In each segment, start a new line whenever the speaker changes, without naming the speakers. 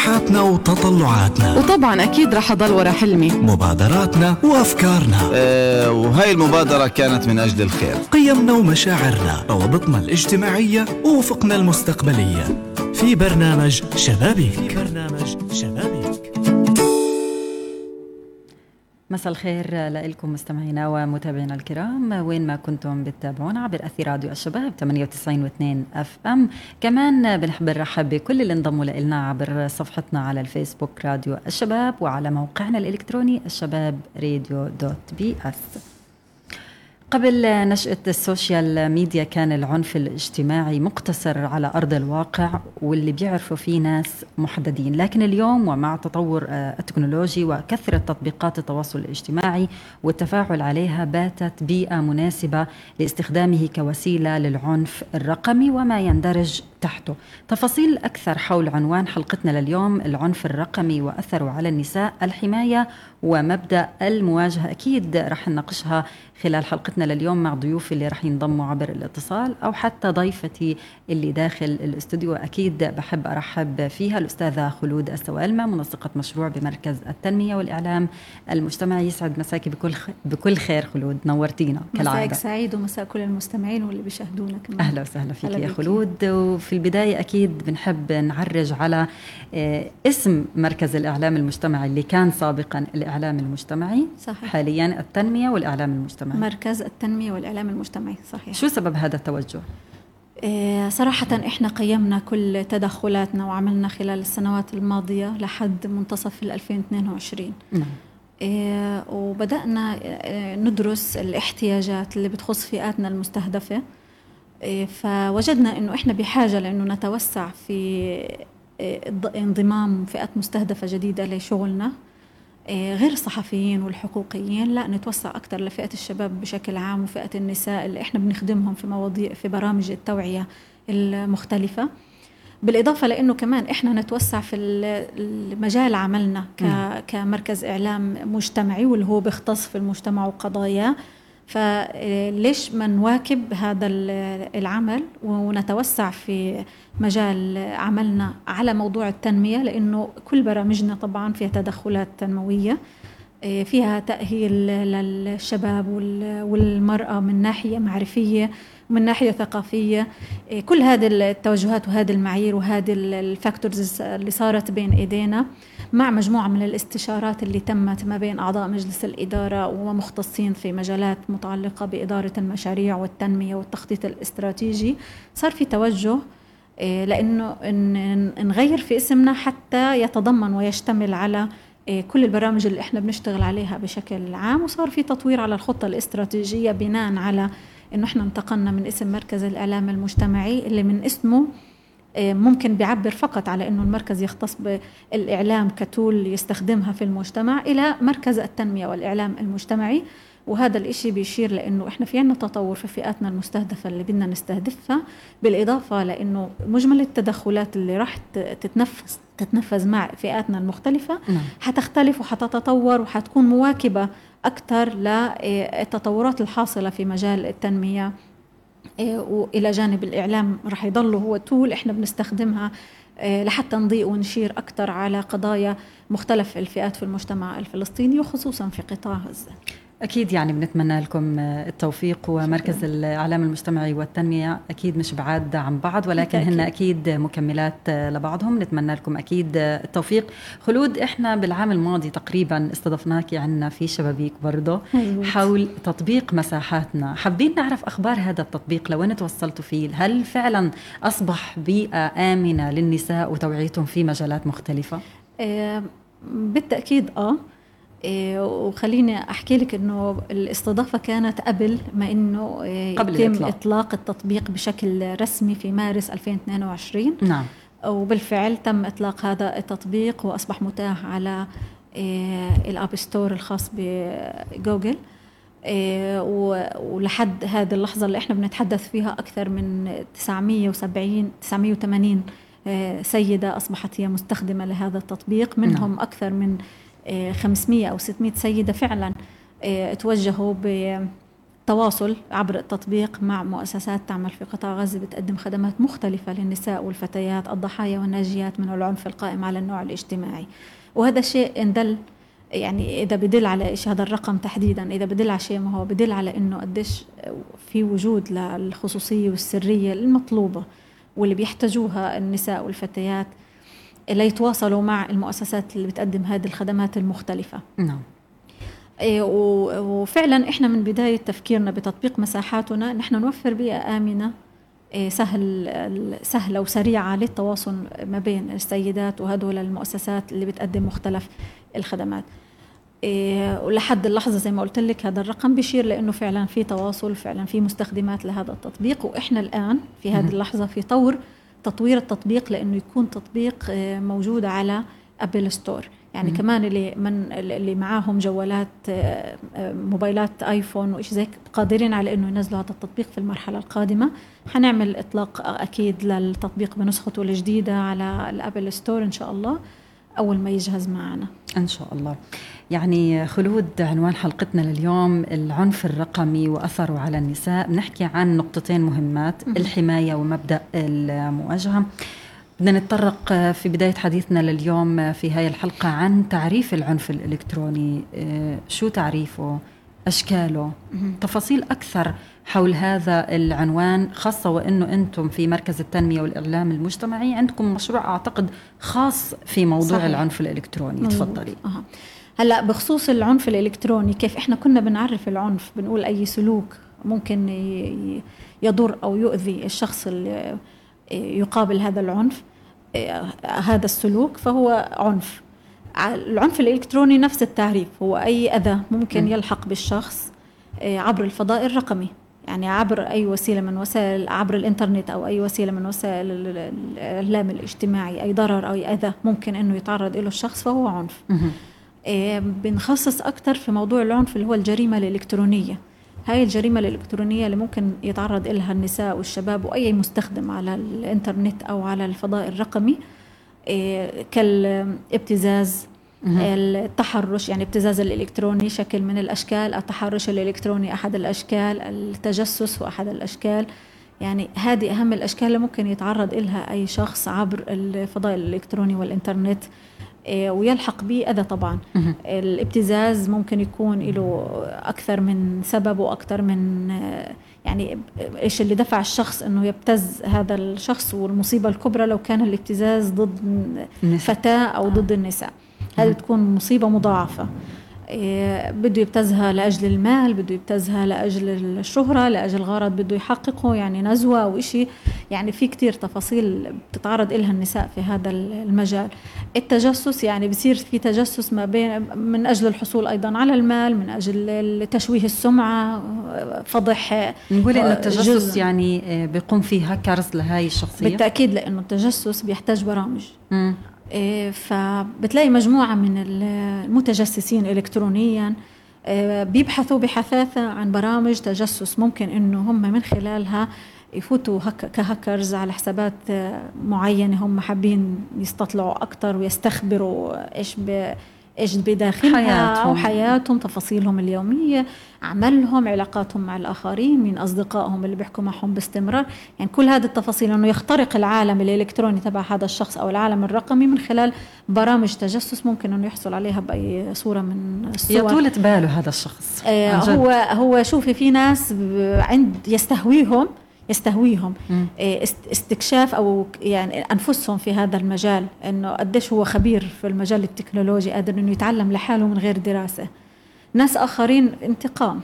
طموحاتنا وتطلعاتنا.
وطبعا أكيد رح أضل ورا حلمي.
مبادراتنا وأفكارنا.
آه وهاي المبادرة كانت من أجل الخير.
قيمنا ومشاعرنا روابطنا الاجتماعية وأفقنا المستقبلية. في برنامج شبابيك. في برنامج شبابيك.
مساء الخير لكم مستمعينا ومتابعينا الكرام. وين ما كنتم بتتابعونا عبر أثير راديو الشباب 98 و2 أف أم. كمان بنحب نرحب بكل اللي انضموا لنا عبر صفحتنا على الفيسبوك راديو الشباب وعلى موقعنا الإلكتروني الشباب راديو دوت بي أس. قبل نشأة ال social media كان العنف الاجتماعي مقتصر على أرض الواقع واللي بيعرفوا فيه ناس محددين. لكن اليوم ومع تطور التكنولوجي وكثرة تطبيقات التواصل الاجتماعي والتفاعل عليها باتت بيئة مناسبة لاستخدامه كوسيلة للعنف الرقمي وما يندرج تحته. تفاصيل أكثر حول عنوان حلقتنا لليوم العنف الرقمي وأثره على النساء الحماية ومبدأ المواجهة. أكيد رح نناقشها خلال حلقتنا لليوم مع ضيوفي اللي رح ينضموا عبر الاتصال أو حتى ضيفتي اللي داخل الاستوديو. أكيد بحب أرحب فيها الأستاذة خلود السوالمة منسقة مشروع بمركز التنمية والإعلام المجتمعي يسعد مساكي بكل خ... بكل خير خلود نورتينا
كالعادة. مساك سعيد ومساء كل المستمعين واللي بيشاهدونا كمان.
أهلا وسهلا فيك يا خلود. وفي البداية أكيد بنحب نعرج على اسم مركز الإعلام المجتمعي اللي كان سابقا الإعلام المجتمعي
صحيح.
حاليا التنمية والإعلام المجتمعي
مركز التنمية والإعلام المجتمعي صحيح
شو سبب هذا التوجه؟
صراحة إحنا قيمنا كل تدخلاتنا وعملنا خلال السنوات الماضية لحد منتصف 2022
نعم.
وبدأنا ندرس الاحتياجات اللي بتخص فئاتنا المستهدفة فوجدنا إنه إحنا بحاجة لأنه نتوسع في انضمام فئات مستهدفة جديدة لشغلنا. غير الصحفيين والحقوقيين لا نتوسع أكثر لفئة الشباب بشكل عام وفئة النساء اللي إحنا بنخدمهم في مواضيع في برامج التوعية المختلفة. بالإضافة لأنه كمان إحنا نتوسع في مجال عملنا كمركز إعلام مجتمعي واللي هو بيختص في المجتمع وقضاياه فليش ما نواكب هذا العمل ونتوسع في مجال عملنا على موضوع التنمية؟ لأنه كل برامجنا طبعا فيها تدخلات تنموية فيها تأهيل للشباب والمرأة من ناحية معرفية ومن ناحية ثقافية كل هذه التوجهات وهذه المعايير وهذه الفاكتورز اللي صارت بين إيدينا. مع مجموعة من الاستشارات اللي تمت ما بين أعضاء مجلس الإدارة ومختصين في مجالات متعلقة بإدارة المشاريع والتنمية والتخطيط الاستراتيجي صار في توجه لأنه نغير في اسمنا حتى يتضمن ويشتمل على كل البرامج اللي إحنا بنشتغل عليها بشكل عام وصار في تطوير على الخطة الاستراتيجية بناء على إنه إحنا انتقلنا من اسم مركز الإعلام المجتمعي اللي من اسمه ممكن بيعبر فقط على إنه المركز يختص بالإعلام كتول يستخدمها في المجتمع إلى مركز التنمية والإعلام المجتمعي وهذا الإشي بيشير لأنه إحنا في عنا تطور في فئاتنا المستهدفة اللي بدنا نستهدفها بالإضافة لأنه مجمل التدخلات اللي راح تتنفذ تتنفذ مع فئاتنا المختلفة
نعم.
حتختلف وحتتطور وحتكون مواكبة أكثر للتطورات الحاصلة في مجال التنمية وإلى جانب الإعلام رح يضل هو تول إحنا بنستخدمها لحتى نضيء ونشير أكثر على قضايا مختلف الفئات في المجتمع الفلسطيني وخصوصا في قطاع غزة.
أكيد يعني بنتمنى لكم التوفيق ومركز الإعلام المجتمعي والتنمية. أكيد مش بعاد عن بعض ولكن هن أكيد مكملات لبعضهم. نتمنى لكم أكيد التوفيق. خلود إحنا بالعام الماضي تقريبا استضفناك عنا في شبابيك برضه حول تطبيق مساحاتنا. حابين نعرف أخبار هذا التطبيق؟ لوين توصلتوا فيه هل فعلا أصبح بيئة آمنة للنساء وتوعيتهم في مجالات مختلفة؟
آه بالتأكيد آه. وخليني أحكي لك إنه الاستضافة كانت قبل ما إنه إيه
قبل
يتم
الإطلاق.
إطلاق التطبيق بشكل رسمي في مارس 2022
نعم
وبالفعل تم إطلاق هذا التطبيق وأصبح متاح على إيه ال app store الخاص بجوجل ولحد هذه اللحظة اللي إحنا بنتحدث فيها أكثر من 970 980 سيدة أصبحت هي مستخدمة لهذا التطبيق منهم
نعم.
أكثر من 500 أو 600 سيدة فعلا توجهوا تواصل عبر التطبيق مع مؤسسات تعمل في قطاع غزة بتقدم خدمات مختلفة للنساء والفتيات الضحايا والناجيات من العنف القائم على النوع الاجتماعي. وهذا شيء إن دل يعني إذا بدل على شيء هذا الرقم تحديدا إذا بدل على شيء ما هو بدل على إنه قديش في وجود للخصوصية والسرية المطلوبة واللي بيحتاجوها النساء والفتيات ليتواصلوا مع المؤسسات اللي بتقدم هذه الخدمات المختلفة.
نعم.
إيه، وفعلا إحنا من بداية تفكيرنا بتطبيق مساحاتنا نحن نوفر بيئة آمنة إيه، سهل سهلة وسريعة للتواصل ما بين السيدات وهدول المؤسسات اللي بتقدم مختلف الخدمات. إيه، ولحد اللحظة زي ما قلت لك هذا الرقم بيشير لأنه فعلا في تواصل فعلا في مستخدمات لهذا التطبيق وإحنا الآن في هذه اللحظة في طور تطوير التطبيق لأنه يكون تطبيق موجود على Apple store يعني مم. كمان اللي من اللي معاهم جوالات آه، آه، موبايلات آيفون وايش زي قادرين على إنه ينزلوا هذا التطبيق في المرحلة القادمة. حنعمل إطلاق أكيد للتطبيق بنسخته الجديدة على ال Apple store إن شاء الله. أول ما يجهز معنا.
إن شاء الله. يعني خلود عنوان حلقتنا لليوم العنف الرقمي وأثره على النساء. بنحكي عن نقطتين مهمات الحماية ومبدأ المواجهة. بدنا نتطرق في بداية حديثنا لليوم في هاي الحلقة عن تعريف العنف الإلكتروني. آه، شو تعريفه؟ أشكاله. تفاصيل أكثر حول هذا العنوان خاصة وأنه أنتم في مركز التنمية والإعلام المجتمعي عندكم مشروع أعتقد خاص في موضوع صحيح. العنف الإلكتروني. تفضلي.
أه. هلأ بخصوص العنف الإلكتروني كيف إحنا كنا بنعرف العنف؟ بنقول أي سلوك ممكن يضر أو يؤذي الشخص اللي يقابل هذا العنف هذا السلوك فهو عنف. العنف الإلكتروني نفس التعريف هو أي أذى ممكن يلحق بالشخص آه، عبر الفضاء الرقمي. يعني عبر أي وسيلة من وسائل عبر الإنترنت أو أي وسيلة من وسائل الإعلام الاجتماعي أي ضرر أو أي أذى ممكن أنه يتعرض له الشخص فهو عنف. آه، بنخصص أكثر في موضوع العنف اللي هو الجريمة الإلكترونية. هاي الجريمة الإلكترونية اللي ممكن يتعرض لها النساء والشباب وأي مستخدم على الإنترنت أو على الفضاء الرقمي كالابتزاز التحرش يعني ابتزاز الإلكتروني شكل من الأشكال التحرش الإلكتروني أحد الأشكال التجسس هو أحد الأشكال. يعني هذه أهم الأشكال اللي ممكن يتعرض لها أي شخص عبر الفضاء الإلكتروني والإنترنت آه، ويلحق به أذى طبعا. الابتزاز ممكن يكون له أكثر من سبب وأكثر من يعني إيش اللي دفع الشخص إنه يبتز هذا الشخص والمصيبة الكبرى لو كان الابتزاز ضد فتاة أو ضد النساء. هذه تكون مصيبة مضاعفة؟ بده يبتزها لأجل المال بده يبتزها لأجل الشهرة لأجل غرض بده يحققه يعني نزوة أو شيء يعني في كتير تفاصيل بتتعرض لها النساء في هذا المجال التجسس يعني بصير في تجسس ما بين من أجل الحصول أيضا على المال من أجل تشويه السمعة فضح
نقول انه التجسس جزء. يعني آه، بيقوم فيه هاكرز لهي الشخصية
بالتأكيد لأنه التجسس بيحتاج برامج م. إيه، فبتلاقي مجموعة من المتجسسين إلكترونيا إيه، بيبحثوا بحثاثة عن برامج تجسس ممكن إنه هم من خلالها يفوتوا كهكرز على حسابات معينة هم حابين يستطلعوا أكثر ويستخبروا إيش إيش بداخلها حياتهم. وحياتهم تفاصيلهم اليومية عملهم علاقاتهم مع الآخرين من أصدقائهم اللي بيحكوا معهم باستمرار. يعني كل هذه التفاصيل إنه يخترق العالم الإلكتروني تبع هذا الشخص أو العالم الرقمي من خلال برامج تجسس ممكن إنه يحصل عليها بأي صورة من الصور.
يا طولة باله هذا الشخص.
آه هو هو شوفي في ناس عند يستهويهم يستهويهم. إيه، استكشاف أو يعني أنفسهم في هذا المجال إنه قديش هو خبير في المجال التكنولوجي قادر إنه يتعلم لحاله من غير دراسة. ناس آخرين انتقام.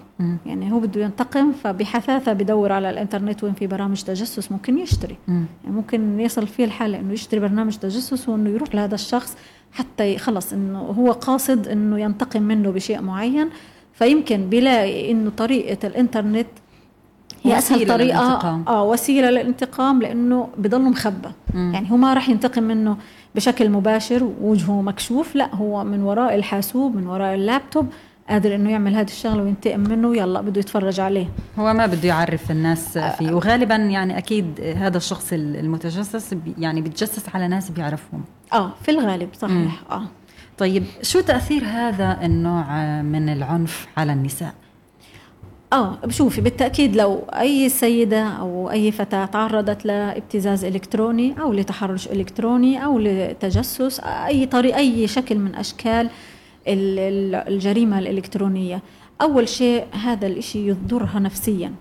يعني هو بده ينتقم فبحثاثة بدور على الإنترنت وين في برامج تجسس ممكن يشتري. يعني ممكن يصل فيه الحال إنه يشتري برنامج تجسس وإنه يروح لهذا الشخص حتى خلص إنه هو قاصد إنه ينتقم منه بشيء معين. فيمكن بيلاقي إنه طريقة الإنترنت هي أسهل طريقة. للانتقام. آه وسيلة للانتقام لأنه بضل مخبى يعني هو ما راح ينتقم منه بشكل مباشر وجهه مكشوف لا هو من وراء الحاسوب من وراء اللابتوب قادر إنه يعمل هذه الشغله وينتقم منه يلا بده يتفرج عليه.
هو ما بده يعرف الناس فيه. وغالبا يعني أكيد هذا الشخص المتجسس يعني بيتجسس على ناس بيعرفهم.
آه في الغالب صحيح. مم. آه.
طيب شو تأثير هذا النوع من العنف على النساء؟
آه شوفي بالتأكيد لو أي سيدة أو أي فتاة تعرضت لابتزاز إلكتروني أو لتحرش إلكتروني أو لتجسس أي طريقه أي شكل من أشكال الجريمة الإلكترونية أول شيء هذا الإشي يضرها نفسيا.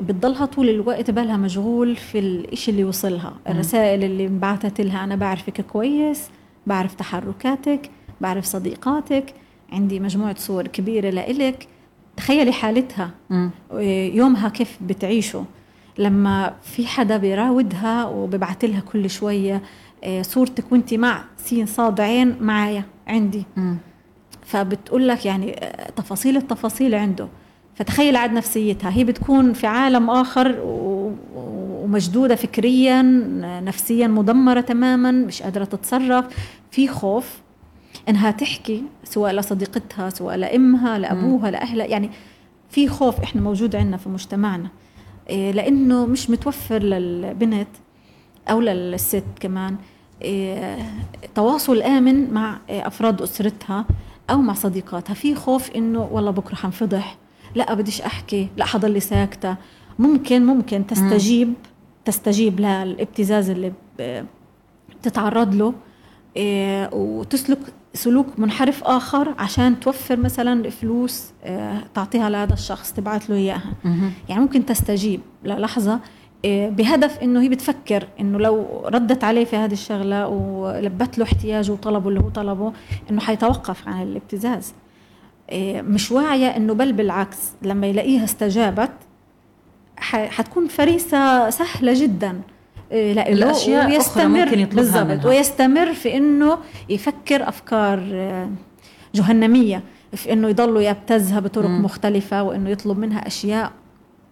بتضلها طول الوقت بالها مشغول في الإشي اللي وصلها الرسائل اللي انبعثت لها أنا بعرفك كويس بعرف تحركاتك بعرف صديقاتك عندي مجموعة صور كبيرة لإلك. تخيلي حالتها. يومها كيف بتعيشه لما في حدا بيراودها وببعث لها كل شوية آه، صورتك وانت مع سين صاد عين معايا عندي. فبتقول لك يعني آه، تفاصيل التفاصيل عنده. فتخيل عاد نفسيتها. هي بتكون في عالم آخر ومشدودة فكريا نفسيا مدمرة تماما مش قادرة تتصرف. في خوف. إنها تحكي سواء لصديقتها سواء لأمها لأبوها لأهلها. يعني في خوف إحنا موجود عندنا في مجتمعنا. إيه، لأنه مش متوفر للبنت أو للست كمان إيه، تواصل آمن مع أفراد أسرتها أو مع صديقاتها. في خوف إنه والله بكرة حنفضح. لا بديش أحكي. لا حضلي ساكتة. ممكن ممكن تستجيب تستجيب للابتزاز اللي بتتعرض له إيه وتسلك سلوك منحرف آخر عشان توفر مثلا فلوس إيه تعطيها لهذا الشخص تبعت له إياها. يعني ممكن تستجيب. للحظه إيه بهدف إنه هي بتفكر إنه لو ردت عليه في هذه الشغلة ولبت له احتياجه وطلبه اللي هو طلبه إنه حيتوقف عن الابتزاز. إيه، مش واعية إنه بل بالعكس لما يلاقيها استجابت حتكون فريسة سهلة جدا.
إيه، لا أشياء ويستمر. بالضبط.
ويستمر في إنه يفكر أفكار آه، جهنمية في إنه يضل يبتزها بطرق م. مختلفة وإنه يطلب منها أشياء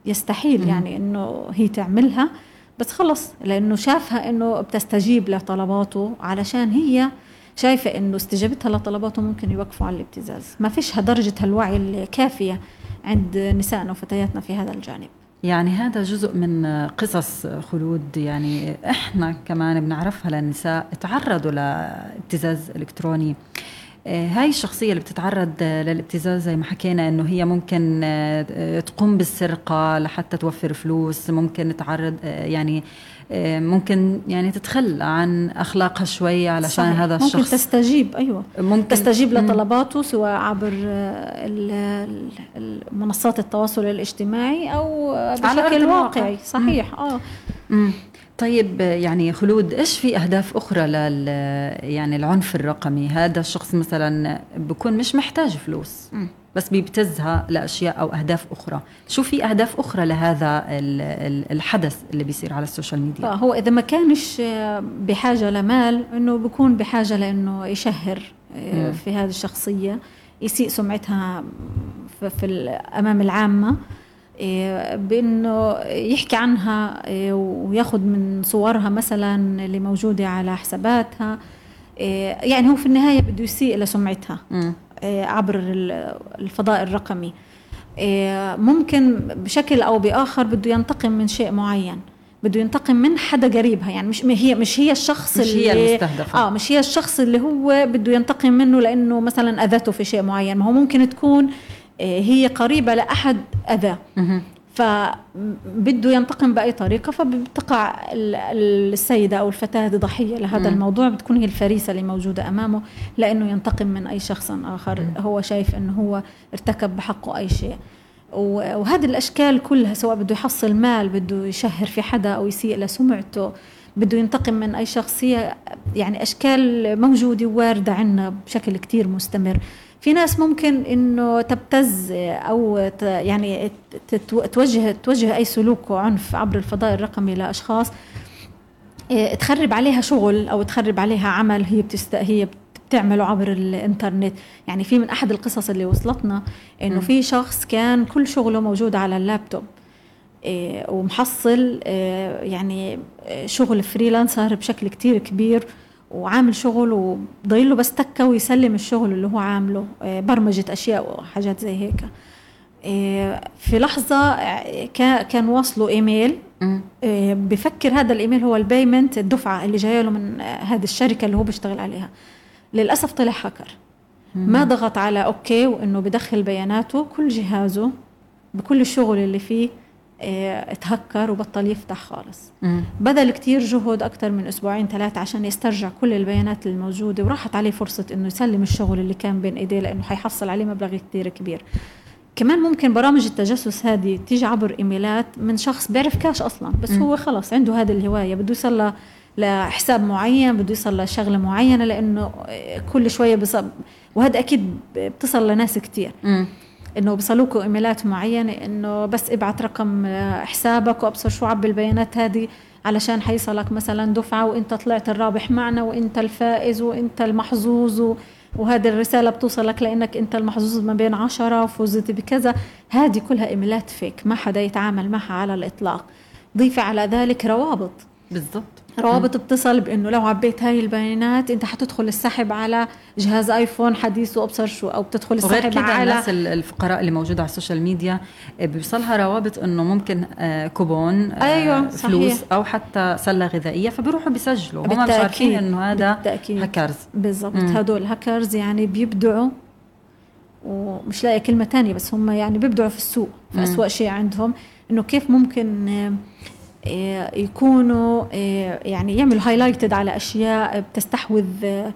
يستحيل م. يعني إنه هي تعملها. بس خلص لإنه شافها إنه بتستجيب لطلباته علشان هي شايفة إنه استجابتها لطلباته ممكن يوقفوا عن الابتزاز. ما فيش درجة الوعي الكافية عند نسائنا وفتياتنا في هذا الجانب.
يعني هذا جزء من قصص خلود. يعني إحنا كمان بنعرفها للنساء تعرضوا لابتزاز إلكتروني. آه، هاي الشخصية اللي بتتعرض للابتزاز زي ما حكينا إنه هي ممكن آه، تقوم بالسرقة لحتى توفر فلوس ممكن تعرض آه، يعني ممكن يعني تتخلى عن أخلاقها شوي علشان صحيح. هذا الشخص.
ممكن تستجيب أيوه. ممكن. تستجيب لطلباته سواء عبر منصات التواصل الاجتماعي أو بشكل واقعي. صحيح آه.
مم. طيب يعني خلود إيش في أهداف أخرى لل يعني العنف الرقمي؟ هذا الشخص مثلا بكون مش محتاج فلوس. بس بيبتزها لأشياء أو أهداف أخرى. شو في أهداف أخرى لهذا الحدث اللي بيصير على ال social media؟
هو إذا ما كانش بحاجة لمال إنه بكون بحاجة لإنه يشهر آه، في هذه الشخصية يسيء سمعتها في أمام العامة إيه، بإنه يحكي عنها إيه، وياخذ من صورها مثلا اللي موجودة على حساباتها يعني هو في النهاية بده يسيء لسمعتها. عبر الفضاء الرقمي. ممكن بشكل أو بآخر بده ينتقم من شيء معين بده ينتقم من حدا قريبها. يعني مش هي مش هي الشخص
مش
اللي
هي المستهدفة.
آه مش هي الشخص اللي هو بده ينتقم منه لأنه مثلا أذته في شيء معين. ما هو ممكن تكون آه، هي قريبة لأحد أذى فبده ينتقم بأي طريقة فبتقع السيدة أو الفتاة ضحية لهذا الموضوع بتكون هي الفريسة اللي موجودة أمامه لأنه ينتقم من أي شخص آخر. هو شايف أنه هو ارتكب بحقه أي شيء. وهذه الأشكال كلها سواء بده يحصل مال بده يشهر في حدا أو يسيء لسمعته بده ينتقم من أي شخصية يعني أشكال موجودة واردة عنا بشكل كتير مستمر. في ناس ممكن إنه تبتز أو يعني توجه توجه أي سلوك وعنف عبر الفضاء الرقمي لأشخاص إيه، تخرب عليها شغل أو تخرب عليها عمل هي بتست هي بتعمله عبر الإنترنت. يعني في من أحد القصص اللي وصلتنا إنه في شخص كان كل شغله موجود على اللابتوب إيه، ومحصل إيه، يعني شغل freelancer بشكل كتير كبير. وعامل شغل وضايل له بس تكة ويسلم الشغل اللي هو عامله آه، برمجة أشياء وحاجات زي هيك. آه، في لحظة آه، كان واصله إيميل. بفكر هذا الإيميل هو ال payment الدفعة اللي جاية له من هذه الشركة اللي هو بيشتغل عليها. للأسف طلع هاكر ما ضغط على okay وإنه بدخل بياناته كل جهازه بكل الشغل اللي فيه اتهكر وبطل يفتح خالص
مم.
بذل كتير جهد أكثر من أسبوعين ثلاثة عشان يسترجع كل البيانات الموجودة وراحت عليه فرصة إنه يسلم الشغل اللي كان بين إيديه لأنه حيحصل عليه مبلغ كتير كبير كمان ممكن برامج التجسس هذه تيجي عبر إيميلات من شخص بيعرف كاش أصلا بس
مم.
هو خلص عنده هذه الهواية بده يوصل ل- لحساب معين بده يوصل لشغله معينة لأنه كل شوية بصب وهذا أكيد بتصل لناس كتير
مم.
إنه بيصلوكوا إيميلات معينة إنه بس ابعت رقم آه، حسابك وأبصر شو عبي البيانات هذه علشان حيصلك مثلا دفعة وإنت طلعت الرابح معنا وإنت الفائز وإنت المحظوظ وهذه الرسالة بتوصلك لإنك إنت المحظوظ ما بين عشرة وفزت بكذا. هذه كلها إيميلات fake ما حدا يتعامل معها على الإطلاق. ضيفي على ذلك روابط.
بالضبط.
روابط بتصل بإنه لو عبيت هاي البيانات أنت حتدخل السحب على جهاز آيفون حديث وابصر شو أو بتدخل السحب
كده
على
الناس ال- الفقراء اللي موجودة على ال social media آه، بيوصلها روابط إنه ممكن آه، كوبون آه،
أيوة،
فلوس
صحيح.
أو حتى سلة غذائية فبيروحوا بيسجلوا هم مش. عارفين إنه هذا
بالتأكيد.
هاكرز
بالضبط. هدول هاكرز يعني بيبدعوا ومش لاقي كلمة تانية بس هم يعني بيبدعوا في السوق في
مم.
أسوأ شيء عندهم إنه كيف ممكن يكونوا آه، يعني يعملوا highlighted على أشياء بتستحوذ آه،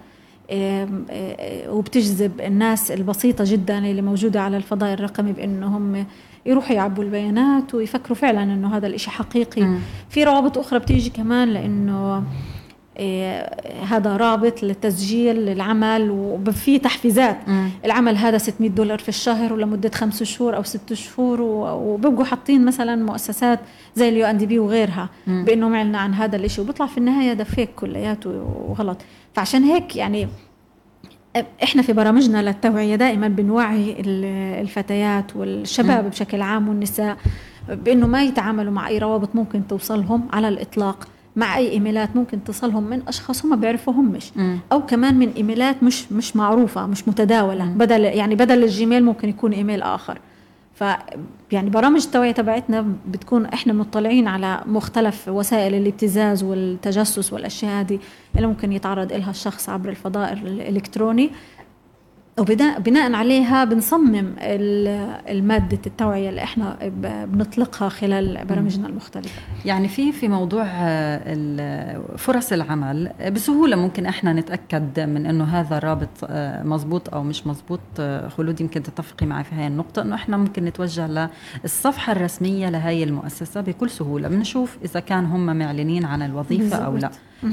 آه، آه، وبتجذب الناس البسيطة جدا اللي موجودة على الفضاء الرقمي بأنهم يروحوا يعبوا البيانات ويفكروا فعلا إنه هذا الإشي حقيقي
مم.
في روابط أخرى بتيجي كمان لأنه هذا رابط لتسجيل العمل وفي تحفيزات
مم.
العمل هذا 600 دولار في الشهر ولمدة خمس شهور أو ست شهور وبيبقوا حاطين مثلا مؤسسات زي اليو إن دي بي وغيرها
مم.
بأنه معلنا عن هذا الشيء وبيطلع في النهاية ده فيك كلياته وغلط فعشان هيك يعني إحنا في برامجنا للتوعية دائما بنوعي ال- الفتيات والشباب
مم.
بشكل عام والنساء بأنه ما يتعاملوا مع أي روابط ممكن توصلهم على الإطلاق مع أي إيميلات ممكن تصلهم من أشخاص هم بيعرفوهمش. أو كمان من إيميلات مش مش معروفة مش متداولة
مم.
بدل يعني بدل الجيميل ممكن يكون إيميل آخر ف يعني برامج التوعية تبعتنا بتكون إحنا مطلعين على مختلف وسائل الابتزاز والتجسس والأشياء هذه اللي ممكن يتعرض لها الشخص عبر الفضاء الإلكتروني وبناء بناء عليها بنصمم ال- المادة التوعية اللي إحنا بنطلقها خلال برامجنا المختلفة.
يعني في في موضوع آه، فرص العمل بسهولة ممكن إحنا نتأكد من إنه هذا الرابط آه، مزبوط أو مش مزبوط آه، خلود يمكن تتفقي معي في هاي النقطة إنه إحنا ممكن نتوجه للصفحة الرسمية لهي المؤسسة بكل سهولة. بنشوف إذا كان هم معلنين عن الوظيفة أو لا.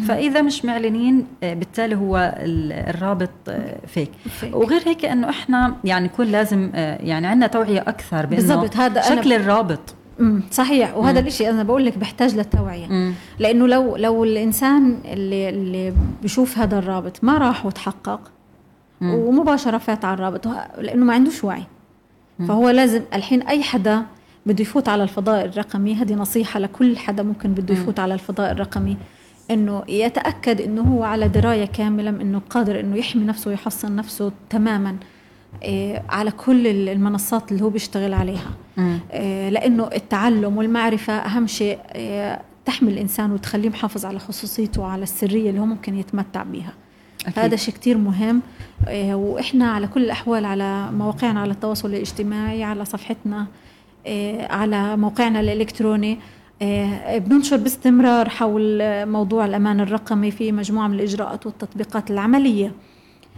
فإذا مش معلنين آه، بالتالي هو ال- الرابط آه، فيك
فيك.
وغير هيك إنه إحنا يعني يكون لازم آه، يعني عندنا توعية أكثر بإنه
بالضبط، هذا
شكل الرابط
صحيح وهذا
مم.
الشيء أنا بقول لك بحتاج للتوعية
مم.
لأنه لو لو الإنسان اللي اللي بيشوف هذا الرابط ما راح وتحقق
مم.
ومباشرة فات على الرابط لأنه ما عندوش وعي فهو لازم الحين أي حدا بده يفوت على الفضاء الرقمي هذه نصيحة لكل حدا ممكن بده
مم.
يفوت على الفضاء الرقمي إنه يتأكد إنه هو على دراية كاملة إنه قادر إنه يحمي نفسه ويحصن نفسه تماما إيه، على كل المنصات اللي هو بيشتغل عليها. آه، لإنه التعلم والمعرفة أهم شيء آه، تحمي الإنسان وتخليه محافظ على خصوصيته وعلى السرية اللي هو ممكن يتمتع بها
أكيد.
هذا شيء كتير مهم آه، وإحنا على كل الأحوال على مواقعنا على التواصل الاجتماعي على صفحتنا آه، على موقعنا الإلكتروني بننشر باستمرار حول آه، موضوع الأمان الرقمي في مجموعة من الإجراءات والتطبيقات العملية.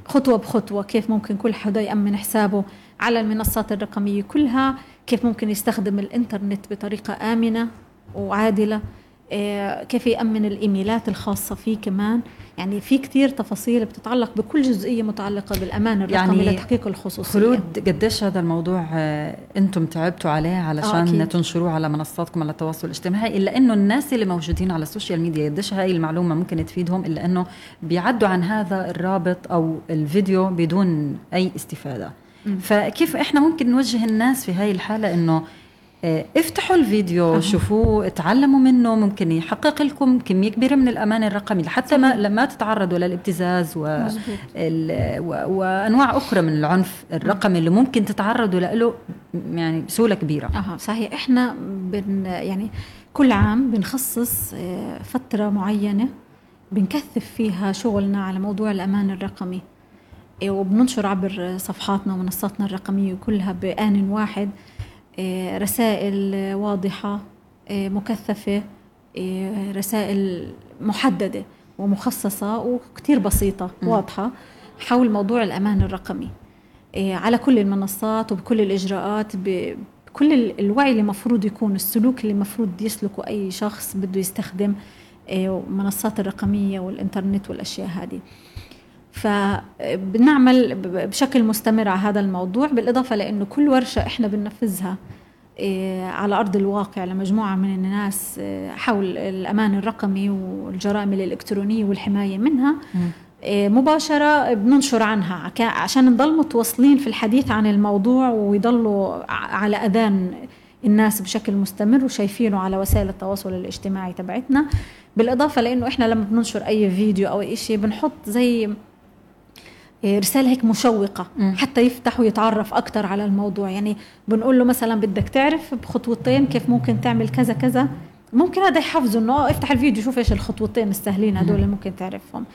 خطوة بخطوة كيف ممكن كل حدا يأمن حسابه على المنصات الرقمية كلها؟ كيف ممكن يستخدم الإنترنت بطريقة آمنة وعادلة؟ إيه، كيف يأمن الإيميلات الخاصة فيه كمان؟ يعني في كتير تفاصيل بتتعلق بكل جزئية متعلقة بالأمان الرقمي
يعني
لتحقيق الخصوصية
خلود قديش هذا الموضوع آه، أنتم تعبتوا عليه علشان
آه،.
تنشروه على منصاتكم على التواصل الاجتماعي إلا إنه الناس اللي موجودين على ال social media قديش هاي المعلومة ممكن تفيدهم إلا إنه بيعدوا عن هذا الرابط أو الفيديو بدون أي
استفادة.
فكيف إحنا ممكن نوجه الناس في هاي الحالة إنه افتحوا الفيديو
أها.
شوفوه اتعلموا منه ممكن يحقق لكم كمية كبيرة من الأمان الرقمي لحتى ما لما تتعرضوا للابتزاز و. ال- و- وأنواع أخرى من العنف الرقمي اللي ممكن تتعرضوا له يعني بسهولة كبيرة.
أها صحيح. إحنا بن يعني كل عام بنخصص آه، فترة معينة بنكثف فيها شغلنا على موضوع الأمان الرقمي. إيه، وبننشر عبر صفحاتنا ومنصاتنا الرقمية كلها بآن واحد. آه، رسائل واضحة آه، مكثفة رسائل محددة ومخصصة وكتير بسيطة واضحة حول موضوع الأمان الرقمي. على كل المنصات وبكل الإجراءات بكل الوعي اللي المفروض يكون السلوك اللي المفروض يسلكه أي شخص بده يستخدم المنصات الرقمية والإنترنت والأشياء هذه. فبنعمل بشكل مستمر على هذا الموضوع بالإضافة لأنه كل ورشة إحنا بننفذها إيه، على أرض الواقع لمجموعة من الناس إيه، حول الأمان الرقمي والجرائم الإلكترونية والحماية منها إيه، مباشرة بننشر عنها عشان نضل متواصلين في الحديث عن الموضوع ويضلوا على أذان الناس بشكل مستمر وشايفينه على وسائل التواصل الاجتماعي تبعتنا. بالإضافة لأنه إحنا لما بننشر أي فيديو أو أي شيء بنحط زي إيه، رسالة هيك مشوقة م. حتى يفتح ويتعرف أكثر على الموضوع. يعني بنقول له مثلا بدك تعرف بخطوتين كيف ممكن تعمل كذا كذا. ممكن هذا يحفزه إنه آه، افتح الفيديو شوف إيش الخطوتين السهلين هدول اللي ممكن تعرفهم.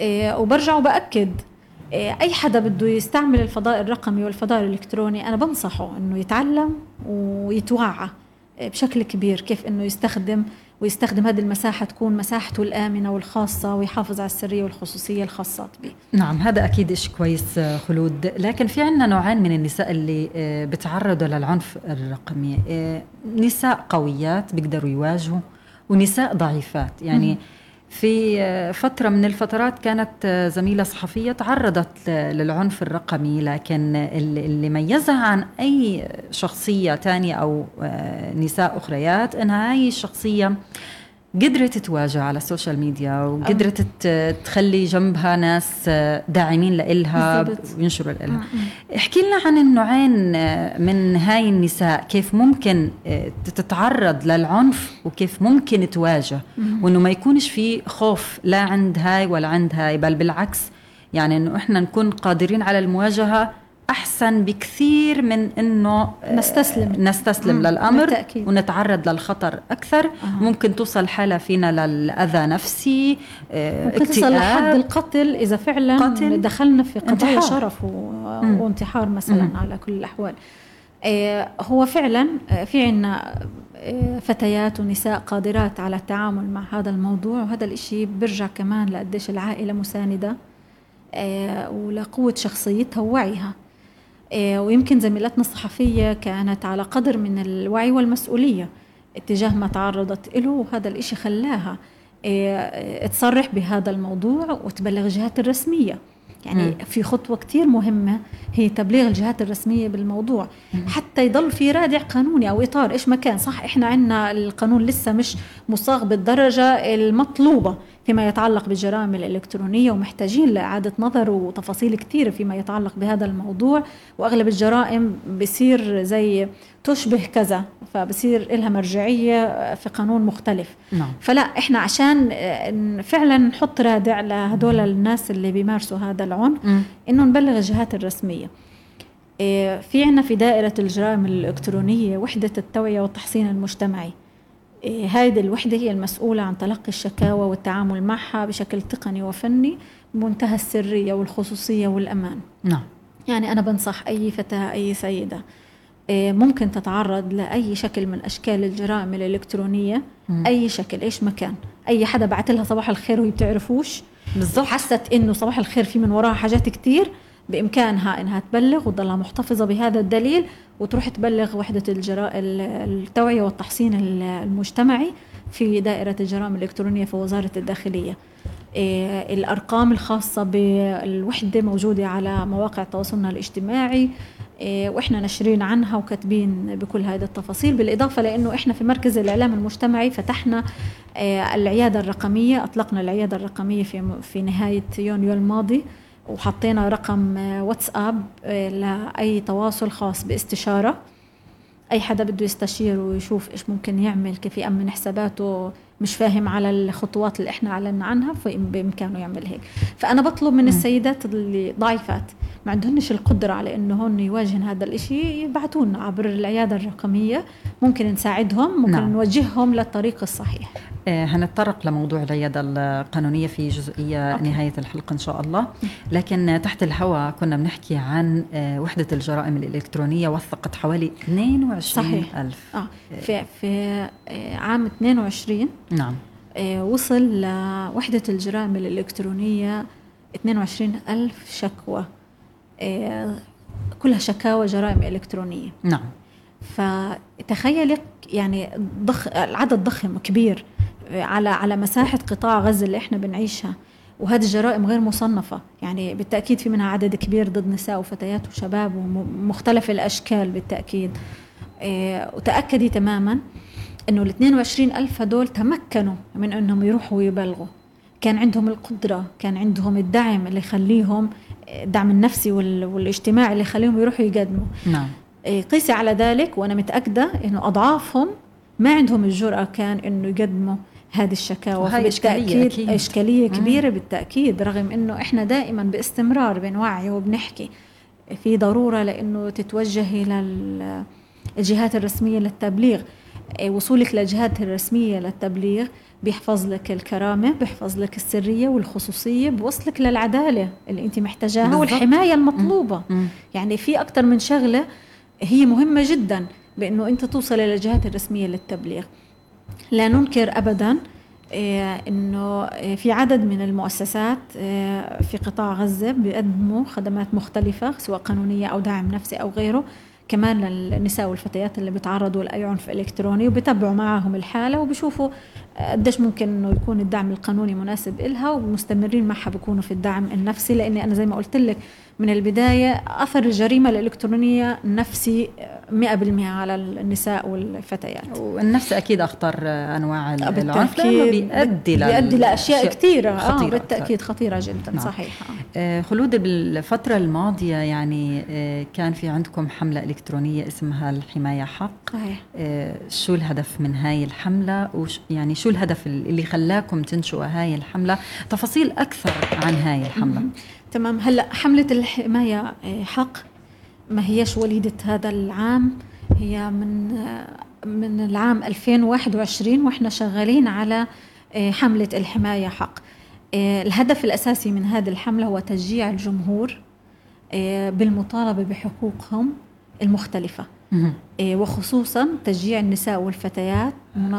إيه وبرجع وبأكد إيه أي حدا بده يستعمل الفضاء الرقمي والفضاء الإلكتروني أنا بنصحه إنه يتعلم ويتوعى إيه، بشكل كبير كيف إنه يستخدم ويستخدم هذه المساحة تكون مساحته الآمنة والخاصة ويحافظ على السرية والخصوصية الخاصات به.
نعم هذا أكيد إشي كويس خلود. لكن في عنا نوعين من النساء اللي آه، بتعرضوا للعنف الرقمي. آه، نساء قويات بيقدروا يواجهوا ونساء ضعيفات. يعني م- في فترة من الفترات كانت زميلة صحفية تعرضت للعنف الرقمي لكن اللي ميزها عن أي شخصية تانية أو نساء أخريات أنها هاي الشخصية قدرت تواجه على ال social media وقدرت تخلي جنبها ناس داعمين لإلها وينشروا لإلها. احكي لنا عن النوعين من هاي النساء كيف ممكن تتعرض للعنف وكيف ممكن تواجه؟ وإنه ما يكونش في خوف لا عند هاي ولا عند هاي بل بالعكس يعني إنه إحنا نكون قادرين على المواجهة أحسن بكثير من إنه
آه، نستسلم
نستسلم مم. للأمر بالتأكيد. ونتعرض للخطر أكثر آه. ممكن توصل حالة فينا للأذى نفسي
آه، ممكن تصل لحد القتل إذا فعلا قتل. دخلنا في قضايا شرف و... وانتحار مثلا مم. على كل الأحوال آه هو فعلا في عنا فتيات ونساء قادرات على التعامل مع هذا الموضوع وهذا الإشي بيرجع كمان لقديش العائلة مساندة ولقوة شخصيتها ووعيها ويمكن زميلتنا الصحفية كانت على قدر من الوعي والمسؤولية اتجاه ما تعرضت له وهذا الإشي خلاها آه، تصرح بهذا الموضوع وتبلغ الجهات الرسمية يعني م. في خطوة كتير مهمة هي تبليغ الجهات الرسمية بالموضوع م. حتى يضل في رادع قانوني أو إطار إيش ما كان صح إحنا عندنا القانون لسه مش مصاغ بالدرجة المطلوبة فيما يتعلق بالجرائم الإلكترونية ومحتاجين لإعادة نظر وتفاصيل كثيرة فيما يتعلق بهذا الموضوع. وأغلب الجرائم بصير زي تشبه كذا فبصير لها مرجعية في قانون مختلف. نعم. فلا إحنا عشان فعلا نحط رادع لهدول الناس اللي بيمارسوا هذا العنف إنه نبلغ الجهات الرسمية. إيه، في عنا في دائرة الجرائم الإلكترونية وحدة التوعية والتحصين المجتمعي. هذه الوحدة هي المسؤولة عن تلقي الشكاوى والتعامل معها بشكل تقني وفني بمنتهى السرية والخصوصية والأمان.
نعم.
يعني أنا بنصح أي فتاة أي سيدة إيه، ممكن تتعرض لأي شكل من أشكال الجرائم الإلكترونية م. أي شكل إيش مكان؟ أي حدا بعت لها صباح الخير وهي بتعرفوش. بالضبط. حست إنه صباح الخير في من وراها حاجات كتير بإمكانها إنها تبلغ وتضلها محتفظة بهذا الدليل. وتروح تبلغ وحدة الجراء التوعية والتحصين المجتمعي في دائرة الجرائم الإلكترونية في وزارة الداخلية. إيه الأرقام الخاصة بالوحدة موجودة على مواقع تواصلنا الاجتماعي. إيه وإحنا نشرين عنها وكاتبين بكل هذه التفاصيل بالإضافة لأنه إحنا في مركز الإعلام المجتمعي فتحنا إيه العيادة الرقمية أطلقنا العيادة الرقمية في, في نهاية يونيو الماضي. وحطينا رقم واتساب آه، لأي تواصل خاص باستشارة. أي حدا بده يستشير ويشوف إيش ممكن يعمل كيف يأمن حساباته مش فاهم على الخطوات اللي إحنا أعلنا عنها بإمكانه يعمل هيك. فأنا بطلب من السيدات اللي ضعيفات ما عندهنش القدرة على إنه هن يواجهن هذا الإشي يبعتونا عبر العيادة الرقمية ممكن نساعدهم ممكن
نعم.
نوجههم للطريق الصحيح
آه، هنتطرق لموضوع العيادة القانونية في جزئية
أوكي.
نهاية الحلقة إن شاء الله لكن تحت الهواء كنا بنحكي عن آه، وحدة الجرائم الإلكترونية وثقت حوالي 22
صحيح.
ألف
آه في في آه، عام 22
نعم
وصل لوحدة الجرائم الإلكترونية 22 ألف شكوى كلها شكاوى جرائم إلكترونية.
نعم.
فتخيلي يعني ضخ العدد ضخم كبير على على مساحة قطاع غزة اللي إحنا بنعيشها. وهذه الجرائم غير مصنفة. يعني بالتأكيد في منها عدد كبير ضد نساء وفتيات وشباب ومختلف الأشكال بالتأكيد. إيه، وتأكدي تماما إنه ال 22 ألف هدول تمكنوا من إنهم يروحوا ويبلغوا. كان عندهم القدرة كان عندهم الدعم اللي يخليهم الدعم النفسي وال- والاجتماعي اللي يخليهم يروحوا يقدموا
نعم
إيه، قيسي على ذلك وأنا متأكدة إنه أضعافهم ما عندهم الجرأة كان إنه يقدموا هذه الشكاوى
وهي إشكالية أكيد.
إشكالية
مم.
كبيرة بالتأكيد رغم إنه إحنا دائما باستمرار بنوعي وبنحكي في ضرورة لأنه تتوجهي الجهات الرسمية للتبليغ إيه، وصولك للجهات الرسمية للتبليغ بيحفظ لك الكرامة بيحفظ لك السرية والخصوصية بوصلك للعدالة اللي أنت محتاجاها
بالضبط.
والحماية المطلوبة
مم.
يعني في أكثر من شغلة هي مهمة جدا بأنه أنت توصل إلى الجهات الرسمية للتبليغ لا ننكر أبدا آه، أنه آه، في عدد من المؤسسات آه، في قطاع غزة بيقدموا خدمات مختلفة سواء قانونية أو دعم نفسي أو غيره كمان للنساء والفتيات اللي بيتعرضوا لأي عنف إلكتروني وبيتابعوا معهم الحالة وبيشوفوا آه، قديش ممكن إنه يكون الدعم القانوني مناسب إلها ومستمرين معها بيكونوا في الدعم النفسي. لأني أنا زي ما قلت لك من البداية أثر الجريمة الإلكترونية نفسي آه، 100% على النساء والفتيات.
والنفس أكيد أخطر أنواع العنف لأنه
بالتأكيد
بيؤدي
بيؤدي لأشياء كثيره آه
خطيرة
بالتأكيد خطيرة جدا
نعم.
صحيح. آه.
آه، خلود بالفترة الماضية يعني آه، كان في عندكم حملة إلكترونية اسمها الحماية حق.
صحيح.
آه، شو الهدف من هاي الحملة؟ وش يعني شو الهدف اللي خلاكم تنشئوا هاي الحملة؟ تفاصيل أكثر عن هاي الحملة.
تمام. هلا حملة الحمايه آه، حق؟ ما هيش وليدة هذا العام. هي من آه، من العام 2021 وإحنا شغالين على آه، حملة الحماية حق. الهدف الأساسي من هذه الحملة هو تشجيع الجمهور بالمطالبة بحقوقهم. إيه، وخصوصا تشجيع النساء والفتيات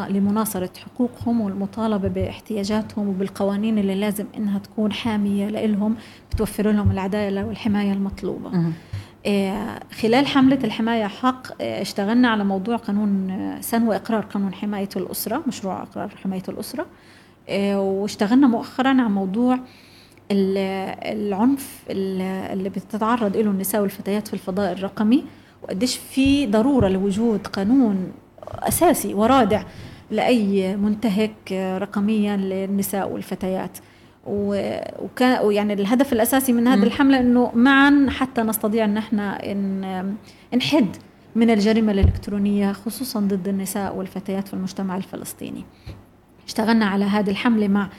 لمناصرة حقوقهم والمطالبة باحتياجاتهم وبالقوانين اللي لازم إنها تكون حامية لهم بتوفر لهم العدالة والحماية المطلوبة. إيه، خلال حملة الحماية حق إيه، اشتغلنا على موضوع قانون آه، سن وإقرار قانون حماية الأسرة مشروع إقرار حماية الأسرة واشتغلنا مؤخرا على موضوع ال- العنف ال- اللي بتتعرض له النساء والفتيات في الفضاء الرقمي وقديش في ضرورة لوجود قانون أساسي ورادع لأي منتهك رقميا للنساء والفتيات. وكان ويعني الهدف الأساسي من هذه
مم.
الحملة أنه معا حتى نستطيع أن إحنا إن نحد من الجريمة الإلكترونية خصوصا ضد النساء والفتيات في المجتمع الفلسطيني. اشتغلنا على هذه الحملة مع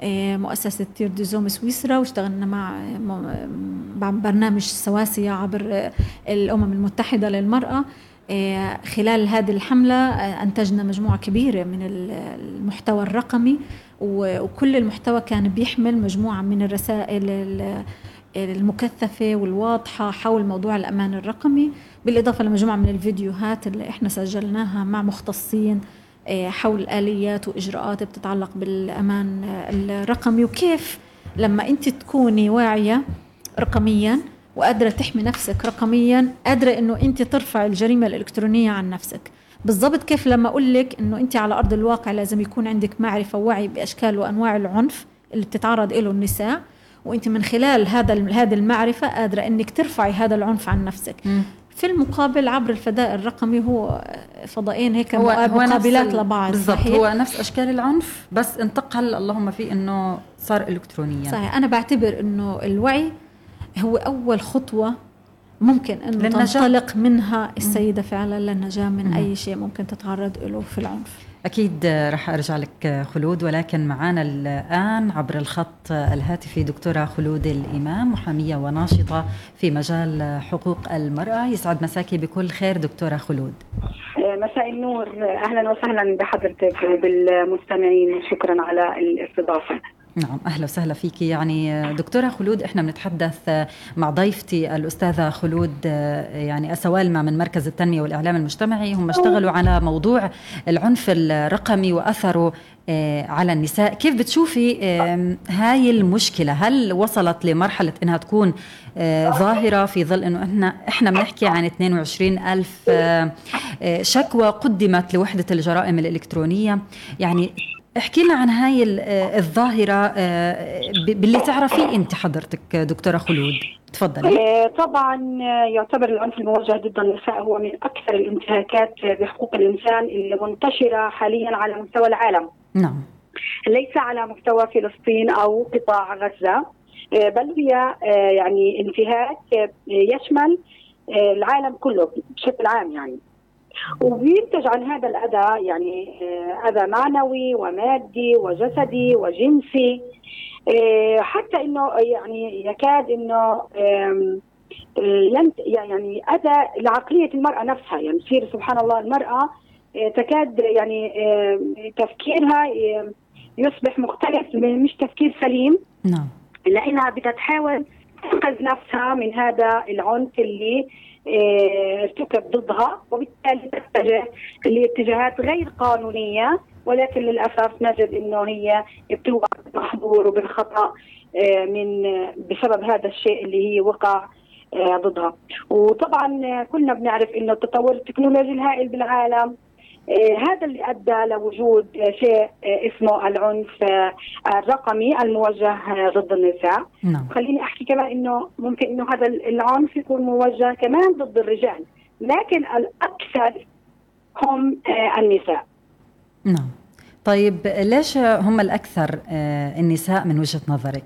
آه، مؤسسة تير دي زوم سويسرا واشتغلنا مع آه، برنامج سواسية عبر آه، الأمم المتحدة للمرأة. خلال هذه الحملة آه، أنتجنا مجموعة كبيرة من ال- المحتوى الرقمي وكل المحتوى كان بيحمل مجموعة من الرسائل ال- المكثفة والواضحة حول موضوع الأمان الرقمي بالإضافة لمجموعة من الفيديوهات اللي إحنا سجلناها مع مختصين آه، حول آليات وإجراءات بتتعلق بالأمان الرقمي وكيف لما أنت تكوني واعية رقميا وقادرة تحمي نفسك رقميا قادرة أنه أنت ترفع الجريمة الإلكترونية عن نفسك بالضبط كيف لما أقول لك أنه أنت على أرض الواقع لازم يكون عندك معرفة ووعي بأشكال وأنواع العنف اللي بتتعرض له النساء وأنت من خلال هذا هذه المعرفة قادرة إنك ترفعي هذا العنف عن نفسك
مم.
في المقابل عبر الفضاء الرقمي هو فضائين هيك
هو هو
مقابلات
ال-
لبعض
بالضبط؟ هو نفس أشكال العنف بس انتقل اللهم فيه إنه صار الكترونيا
صحيح أنا بعتبر إنه الوعي هو أول خطوة ممكن أنه
للنجاة.
تنطلق منها السيدة فعلا للنجاة من. أي شيء ممكن تتعرض له في العنف.
أكيد رح أرجع لك خلود ولكن معنا الآن عبر الخط الهاتفي دكتورة خلود الإمام محامية وناشطة في مجال حقوق المرأة. يسعد مساكي بكل خير دكتورة خلود.
مساء النور. أهلا وسهلا بحضرتك وبالمستمعين شكرا على الاستضافة.
نعم أهلا وسهلا فيك. يعني دكتورة خلود إحنا بنتحدث مع ضيفتي الأستاذة خلود يعني اسوالما من مركز التنمية والإعلام المجتمعي. هم اشتغلوا على موضوع العنف الرقمي وأثره آه، على النساء. كيف بتشوفي هاي المشكلة؟ هل وصلت لمرحلة إنها تكون آه، ظاهرة؟ في ظل إنه إحنا إحنا بنحكي عن 22 ألف آه، شكوى قدمت لوحدة الجرائم الإلكترونية. يعني احكي لنا عن هاي الظاهرة آه، باللي تعرفيه أنت حضرتك دكتورة خلود. تفضلي.
آه، طبعا يعتبر العنف الموجه ضد النساء هو من أكثر الانتهاكات بحقوق الإنسان اللي منتشرة حاليا على مستوى العالم.
نعم.
ليس على مستوى فلسطين أو قطاع غزة آه، بل هي يعني انتهاك يشمل العالم كله بشكل عام يعني. وبينتج عن هذا الأذى يعني آه، أذى معنوي ومادي وجسدي وجنسي. آه، حتى إنه يعني يكاد إنه آه، يعني أذى لعقلية المرأة نفسها. يعني تصير سبحان الله المرأة تكاد يعني تفكيرها يصبح مختلف مش تفكير سليم.
نعم.
لأنها بتتحاول تنقذ نفسها من هذا العنف اللي ارتكب ضدها وبالتالي تتجه لاتجاهات غير قانونية ولكن للأسف نجد إنه هي بتوقع بالمحظور وبالخطأ آه، من بسبب هذا الشيء اللي هي وقع آه، ضدها. وطبعا كلنا بنعرف إنه التطور التكنولوجي الهائل بالعالم هذا اللي أدى لوجود شيء آه، اسمه العنف آه، الرقمي الموجه ضد النساء.
نعم.
خليني أحكي كمان إنه ممكن إنه هذا العنف يكون موجه كمان ضد الرجال لكن الأكثر هم النساء.
نعم. طيب ليش هم الأكثر النساء من وجهة نظرك؟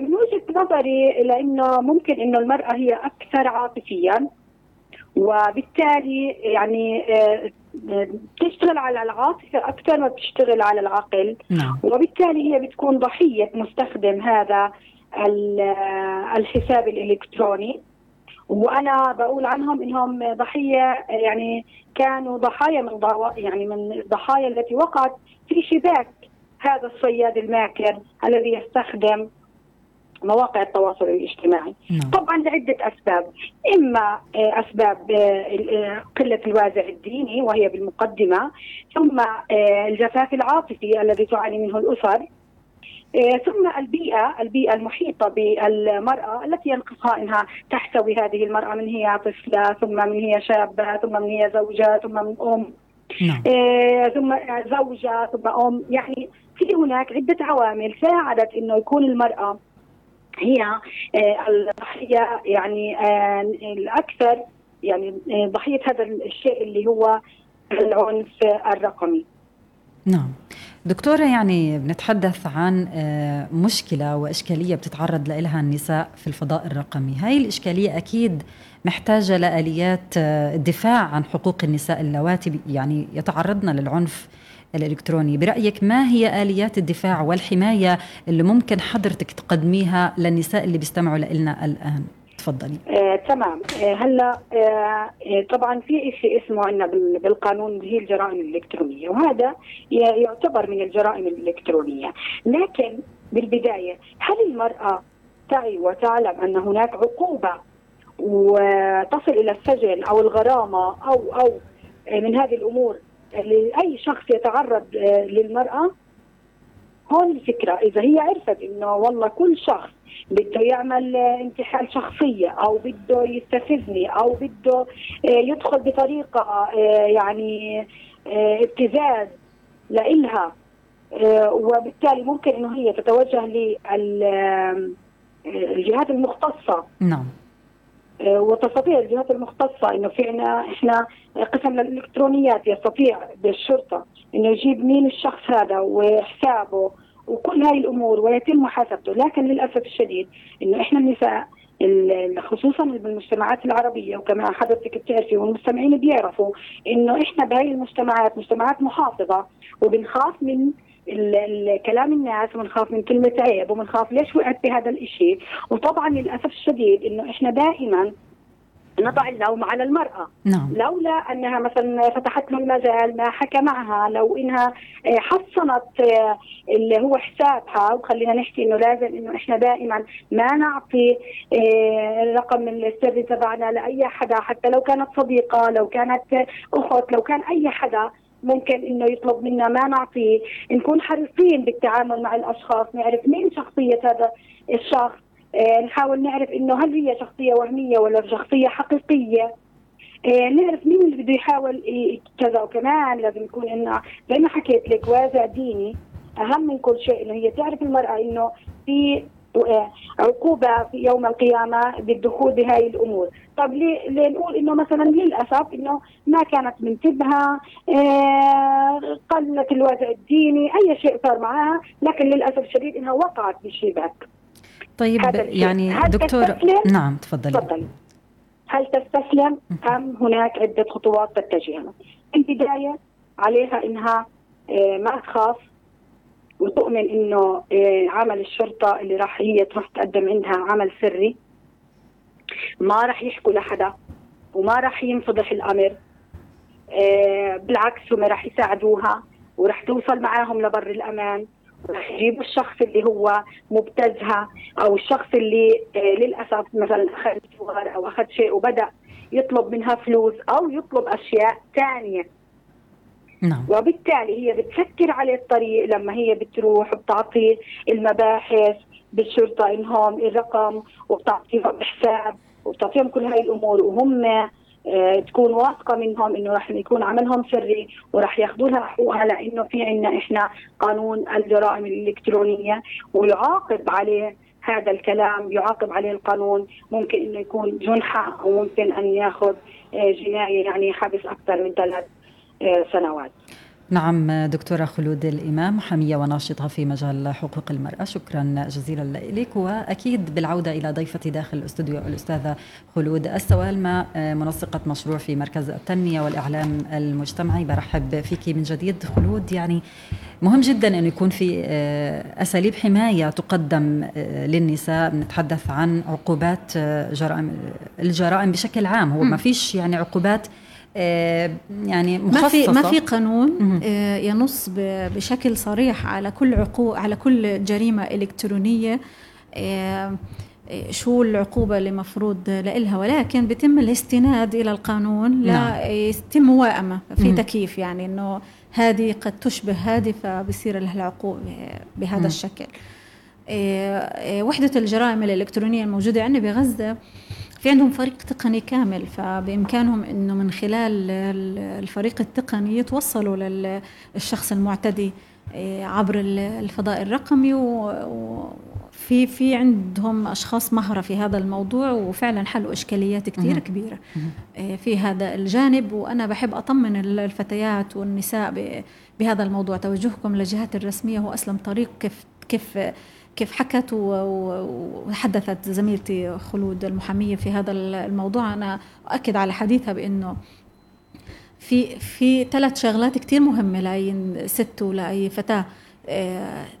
من وجهة نظري لأنه ممكن إنه المرأة هي أكثر عاطفيا وبالتالي يعني بتشتغل آه، على العاطفة أكثر ما بتشتغل على العقل
نعم.
وبالتالي هي بتكون ضحية مستخدم هذا آه، الحساب الإلكتروني وأنا بقول عنهم إنهم ضحية يعني كانوا ضحايا من يعني من الضحايا التي وقعت في شباك هذا الصياد الماكر الذي يستخدم مواقع التواصل الاجتماعي.
نعم.
طبعا لعدة أسباب. إما آه، أسباب آه، آه، قلة الوازع الديني وهي بالمقدمة. ثم الجفاف العاطفي الذي تعاني منه الأسر. ثم البيئة البيئة المحيطة بالمرأة التي ينقصها أنها تحتوي هذه المرأة من هي طفلة ثم من هي شابة ثم من هي زوجة ثم من أم.
نعم.
ثم زوجة ثم أم. يعني في هناك عدة عوامل ساعدت أنه يكون المرأة هي آه، الضحية يعني آه، الأكثر يعني آه، ضحية هذا الشيء اللي هو العنف الرقمي.
نعم. دكتورة يعني بنتحدث عن مشكلة وإشكالية بتتعرض لها النساء في الفضاء الرقمي هاي الإشكالية أكيد محتاجة لآليات الدفاع عن حقوق النساء اللواتي يعني يتعرضن للعنف الإلكتروني. برأيك ما هي آليات الدفاع والحماية اللي ممكن حضرتك تقدميها للنساء اللي بيستمعوا لنا الآن؟ تفضلي.
آه، تمام. آه، هلا آه، آه، طبعا في شيء اسمه عندنا بالقانون اللي هي الجرائم الإلكترونية وهذا يعتبر من الجرائم الإلكترونية. لكن بالبداية هل المرأة تعي وتعلم أن هناك عقوبة وتصل إلى السجن أو الغرامة أو أو من هذه الأمور لاي شخص يتعرض آه، للمرأة هون الفكرة. إذا هي عرفت إنه والله كل شخص بده يعمل آه، انتحال شخصية أو بده يستفزني أو بده آه، يدخل بطريقة يعني ابتزاز لإلها وبالتالي ممكن إنه هي تتوجه للجهات المختصة.
نعم.
وتستطيع الجهات المختصة إنه في عنا إحنا قسم الإلكترونيات يستطيع بالشرطة إنه يجيب مين الشخص هذا وحسابه وكل هاي الأمور ويتم محاسبته، لكن للأسف الشديد إنه إحنا النساء خصوصا بالمجتمعات العربية وكما حضرتك بتعرفي والمستمعين بيعرفوا إنه إحنا بهي المجتمعات مجتمعات محافظة وبنخاف من كلام الناس وبنخاف من كلمة عيب وبنخاف ليش وقعت بهذا الإشي وطبعا للأسف الشديد إنه إحنا دائما نضع اللوم على المرأة
نعم.
لولا أنها مثلا فتحت له المجال ما حكى معها لو إنها حصنت آه، اللي هو حسابها وخلينا نحكي إنه لازم إنه إحنا دائما ما نعطي آه، الرقم السري تبعنا لأي حدا حتى لو كانت صديقة لو كانت أخت لو كان أي حدا ممكن إنه يطلب منا ما نعطيه نكون حريصين بالتعامل مع الأشخاص نعرف مين شخصية هذا الشخص آه، نحاول نعرف إنه هل هي شخصية وهمية ولا شخصية حقيقية آه، نعرف مين اللي بده يحاول كذا. وكمان لازم يكون انه زي ما حكيت لك وازع ديني أهم من كل شيء إنه هي تعرف المرأة إنه في عقوبة في يوم القيامة بالدخول بهاي الأمور. طب ليه, ليه نقول إنه مثلا للأسف إنه ما كانت منتبهة آه قلت الوازع الديني أي شيء صار معها لكن للأسف الشديد إنها وقعت بشبهك
طيب يعني دكتور نعم تفضلي.
تفضلي. هل تستسلم؟ أم هناك عدة خطوات تتجهها. البداية عليها إنها آه، ما تخاف وتؤمن إنه آه، عمل الشرطة اللي راح هي تروح تقدم عندها عمل سري. ما راح يحكوا لحدا وما راح ينفضح الأمر. آه، بالعكس هم راح يساعدوها وراح توصل معاهم لبر الأمان. راح يجيبوا الشخص اللي هو مبتزها أو الشخص اللي آه، للأسف مثلا أخذ صور أو أخذ شيء وبدأ يطلب منها فلوس أو يطلب أشياء ثانية.
نعم.
وبالتالي هي بتسكر عليه الطريق لما هي بتروح وبتعطي المباحث بالشرطة إنهم الرقم وبتعطيهم حساب وبتعطيهم كل هاي الأمور وهم آه، تكون واثقة منهم إنه راح يكون عملهم سري وراح ياخذوا لها حقوقها لأنه في عندنا إحنا قانون الجرائم الإلكترونية ويعاقب عليه هذا الكلام يعاقب عليه القانون ممكن إنه يكون جنحة أو ممكن أن ياخذ آه، جناية يعني حبس أكثر من ثلاث سنوات.
نعم دكتورة خلود الإمام محامية وناشطة في مجال حقوق المرأة. شكرا جزيلا لك وأكيد بالعودة إلى ضيفتي داخل الاستوديو الأستاذة خلود. السوالمة منسقة مشروع في مركز التنمية والإعلام المجتمعي. برحب فيك من جديد خلود. يعني مهم جدا أن يكون في آه، أساليب حماية تقدم آه، للنساء. نتحدث عن عقوبات آه، جرائم الجرائم بشكل عام. هو ما فيش يعني عقوبات
يعني مخصصة ما في ما في قانون آه، ينص بشكل صريح على كل عقوق على كل جريمة إلكترونية آه، شو العقوبة اللي مفروض لإلها. ولكن بيتم الاستناد إلى القانون لا نعم. يتم موائمة في تكييف يعني إنه هذه قد تشبه هذه فبصير لها العقوبة بهذا. الشكل. وحدة الجرائم الإلكترونية الموجودة عندنا بغزة في عندهم فريق تقني كامل فبإمكانهم أنه من خلال الفريق التقني يتوصلوا للشخص المعتدي آه، عبر الفضاء الرقمي وفي في عندهم أشخاص مهرة في هذا الموضوع وفعلا حلوا إشكاليات كثير كبيرة. آه، في هذا الجانب وأنا بحب أطمن الفتيات والنساء بهذا الموضوع. توجهكم للجهات الرسمية هو أسلم طريق كيف كيف كيف حكت وحدثت زميلتي خلود المحامية في هذا الموضوع. أنا أؤكد على حديثها بأنه في في ثلاث شغلات كثير مهمة لأي ست ولأي فتاة.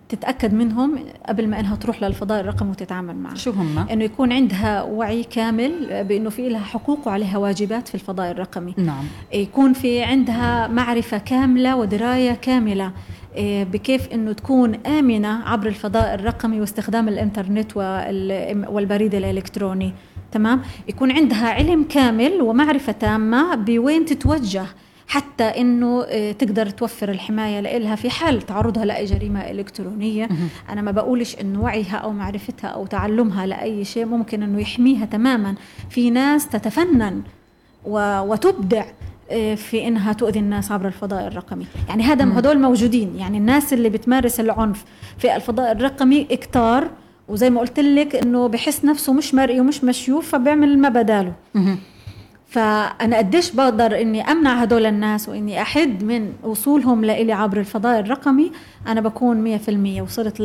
تتأكد منهم قبل ما إنها تروح للفضاء الرقمي وتتعامل معه.
شو هم؟
إنه يكون عندها وعي كامل بإنه في لها حقوق وعليها واجبات في الفضاء الرقمي.
نعم.
يكون في عندها معرفة كاملة ودراية كاملة آه، بكيف إنه تكون آمنة عبر الفضاء الرقمي واستخدام الإنترنت والبريد الإلكتروني. تمام؟ يكون عندها علم كامل ومعرفة تامة بوين تتوجه. حتى إنه آه، تقدر توفر الحماية لها في حال تعرضها لأي جريمة إلكترونية. أنا ما بقولش انه وعيها أو معرفتها أو تعلمها لأي شيء ممكن إنه يحميها تماما. في ناس تتفنن وتبدع آه، في إنها تؤذي الناس عبر الفضاء الرقمي. يعني هذا هدول موجودين. يعني الناس اللي بتمارس العنف في الفضاء الرقمي كتار وزي ما قلت لك إنه بحس نفسه مش مرئي ومش مشيوف فبيعمل ما بداله. فأنا قديش بقدر إني أمنع هدول الناس وإني أحد من وصولهم لإلي عبر الفضاء الرقمي. أنا بكون 100% وصلت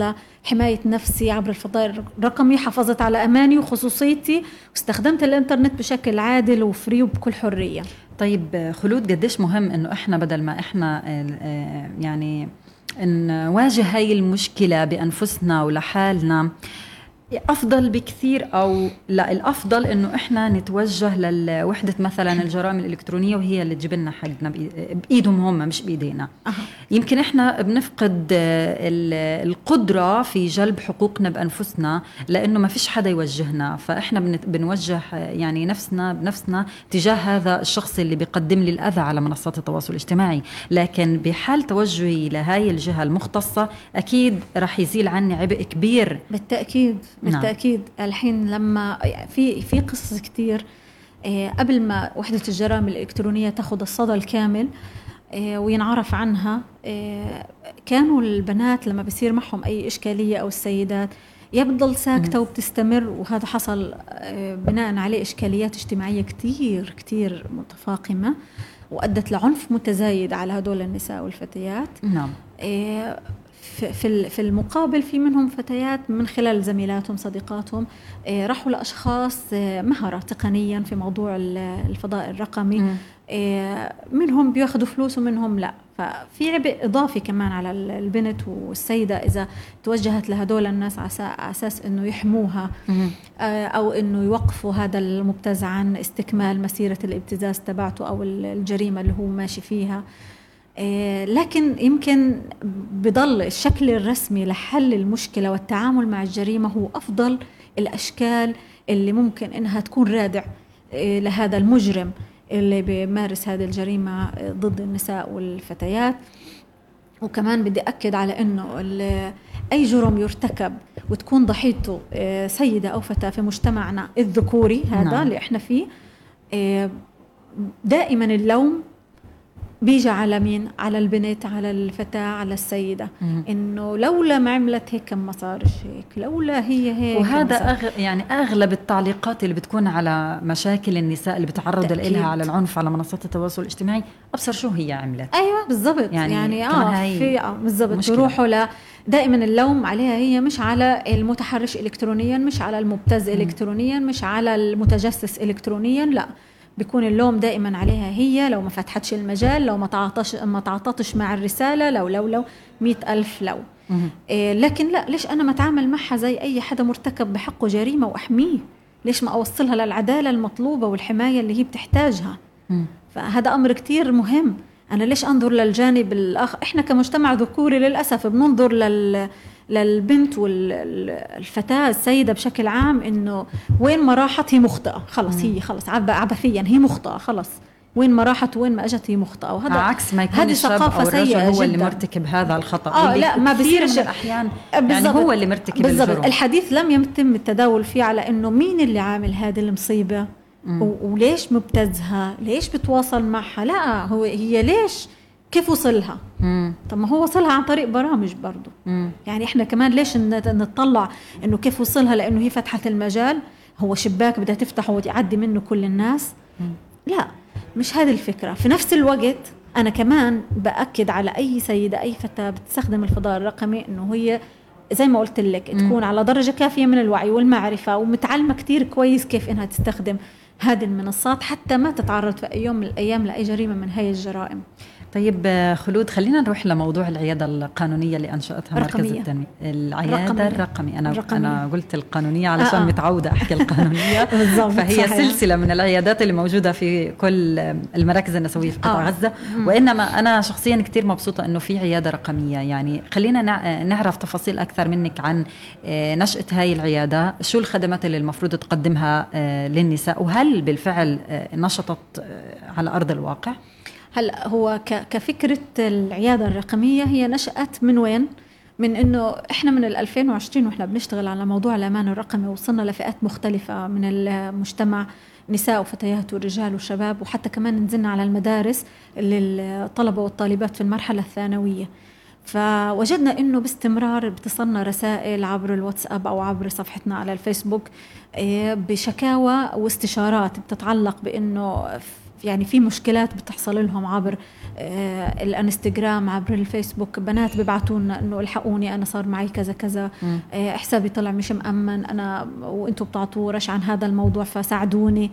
لحماية نفسي عبر الفضاء الرقمي حافظت على أماني وخصوصيتي واستخدمت الإنترنت بشكل عادل وفري وبكل حرية.
طيب خلود قديش مهم إنه إحنا بدل ما إحنا آه، يعني نواجه هاي المشكلة بأنفسنا ولحالنا أفضل بكثير أو لا الأفضل إنه إحنا نتوجه لوحده مثلا الجرائم الإلكترونية وهي اللي تجيب لنا حقنا بإيدهم هم مش بإيدينا. أه. يمكن إحنا بنفقد القدرة في جلب حقوقنا بأنفسنا لإنه ما فيش حدا يوجهنا. فإحنا بنوجه يعني نفسنا بنفسنا تجاه هذا الشخص اللي بيقدم لي الأذى على منصات التواصل الاجتماعي. لكن بحال توجهي لهاي الجهة المختصة أكيد راح يزيل عني عبء كبير.
بالتأكيد. بالتأكيد. نعم. الحين لما في في قصص كثير آه، قبل ما وحدة الجرائم الإلكترونية تاخذ الصدى الكامل آه، وينعرف عنها آه، كانوا البنات لما بصير معهم أي إشكالية أو السيدات يا بتضل ساكتة وبتستمر وهذا حصل بناء عليه إشكاليات اجتماعية كثير كثير متفاقمة وأدت لعنف متزايد على هدول النساء والفتيات.
نعم.
في في المقابل في منهم فتيات من خلال زميلاتهم صديقاتهم آه، راحوا لأشخاص آه، مهره تقنيا في موضوع الفضاء الرقمي. آه، منهم بياخذوا فلوس ومنهم لا. ففي عبء إضافي كمان على البنت والسيدة إذا توجهت لهدول الناس على أساس إنه يحموها أو إنه يوقفوا هذا المبتز عن استكمال مسيرة الابتزاز تبعته أو الجريمة اللي هو ماشي فيها. لكن يمكن بضل الشكل الرسمي لحل المشكلة والتعامل مع الجريمة هو أفضل الأشكال اللي ممكن إنها تكون رادع آه، لهذا المجرم اللي بيمارس هذه الجريمة ضد النساء والفتيات وكمان بدي أكد على إنه أي جرم يرتكب وتكون ضحيته آه، سيدة أو فتاة في مجتمعنا الذكوري هذا نعم. اللي إحنا فيه دائما اللوم بيجي على مين؟ على البنت على الفتاة على السيدة. إنه لولا ما عملت هيك ما صارش هيك. لولا هي هيك
وهذا أغ... يعني أغلب التعليقات اللي بتكون على مشاكل النساء اللي بتعرض لها على العنف على منصات التواصل الاجتماعي أبصر شو هي عملت.
أيوه بالضبط. يعني, يعني آه في آه بالضبط. بيروحوا ل دائما اللوم عليها هي مش على المتحرش الكترونيا مش على المبتز مم. الكترونيا مش على المتجسس الكترونيا لا. بيكون اللوم دائما عليها هي لو ما فتحتش المجال لو ما تعاطش ما تعاطتش مع الرسالة لو لو لو مئة ألف لو. إيه لكن لا ليش أنا ما أتعامل معها زي أي حدا مرتكب بحقه جريمة وأحميه؟ ليش ما أوصلها للعدالة المطلوبة والحماية اللي هي بتحتاجها. فهذا أمر كتير مهم. أنا ليش أنظر للجانب الآخر؟ إحنا كمجتمع ذكوري للأسف بننظر لل للبنت والفتاة السيدة بشكل عام إنه وين ما راحت هي مخطئة. خلص هي خلص عبثيا هي مخطئة خلص. وين ما راحت وين ما أجت هي مخطئة.
وهذا عكس ما يكون الشاب أو الرجل هو جداً. اللي مرتكب هذا الخطأ. آه
لا ما بصير
من الأحيان يعني هو اللي مرتكب بالضبط.
الحديث لم يتم التداول فيه على إنه مين اللي عامل هذه المصيبة؟ وليش مبتزها ليش بتواصل معها؟ لا هو هي ليش كيف وصلها طب ما هو وصلها عن طريق برامج برضه يعني إحنا كمان ليش نطلع إنه كيف وصلها؟ لأنه هي فتحت المجال. هو شباك بدها تفتحه وتعدي منه كل الناس. مم. لا مش هذه الفكرة. في نفس الوقت أنا كمان بأكد على أي سيدة أي فتاة بتستخدم الفضاء الرقمي إنه هي زي ما قلت لك تكون على درجة كافية من الوعي والمعرفة ومتعلمة كتير كويس كيف إنها تستخدم هذه المنصات حتى ما تتعرض في أي يوم من الأيام لأي جريمة من هاي الجرائم.
طيب خلود خلينا نروح لموضوع العيادة القانونية اللي أنشأتها مركز التنمية العيادة رقمية. الرقمي أنا رقمية. أنا قلت القانونية علشان آه. متعودة أحكي القانونية فهي صحيح. سلسلة من العيادات اللي موجودة في كل المراكز النسوية في قطاع آه. غزة وإنما أنا شخصيا كثير مبسوطة إنه في عيادة رقمية يعني خلينا نعرف تفاصيل أكثر منك عن آه، نشأة هاي العيادة شو الخدمات اللي المفروض تقدمها آه، للنساء وهل بالفعل آه، نشطت على أرض الواقع
هلا هو كفكرة العيادة الرقمية هي نشأت من وين؟ من إنه إحنا من 2020 وإحنا بنشتغل على موضوع الأمان الرقمي وصلنا لفئات مختلفة من المجتمع نساء وفتيات ورجال وشباب وحتى كمان نزلنا على المدارس للطلبة والطالبات في المرحلة الثانوية فوجدنا إنه باستمرار بتصلنا رسائل عبر الواتساب أو عبر صفحتنا على الفيسبوك آه، بشكاوى واستشارات بتتعلق بإنه يعني في مشكلات بتحصل لهم عبر آه الانستغرام عبر الفيسبوك. بنات بيبعتوا لنا إنه الحقوني أنا صار معي كذا كذا. آه حسابي طلع مش مأمن أنا وأنتم بتعطوا رش عن هذا الموضوع فساعدوني.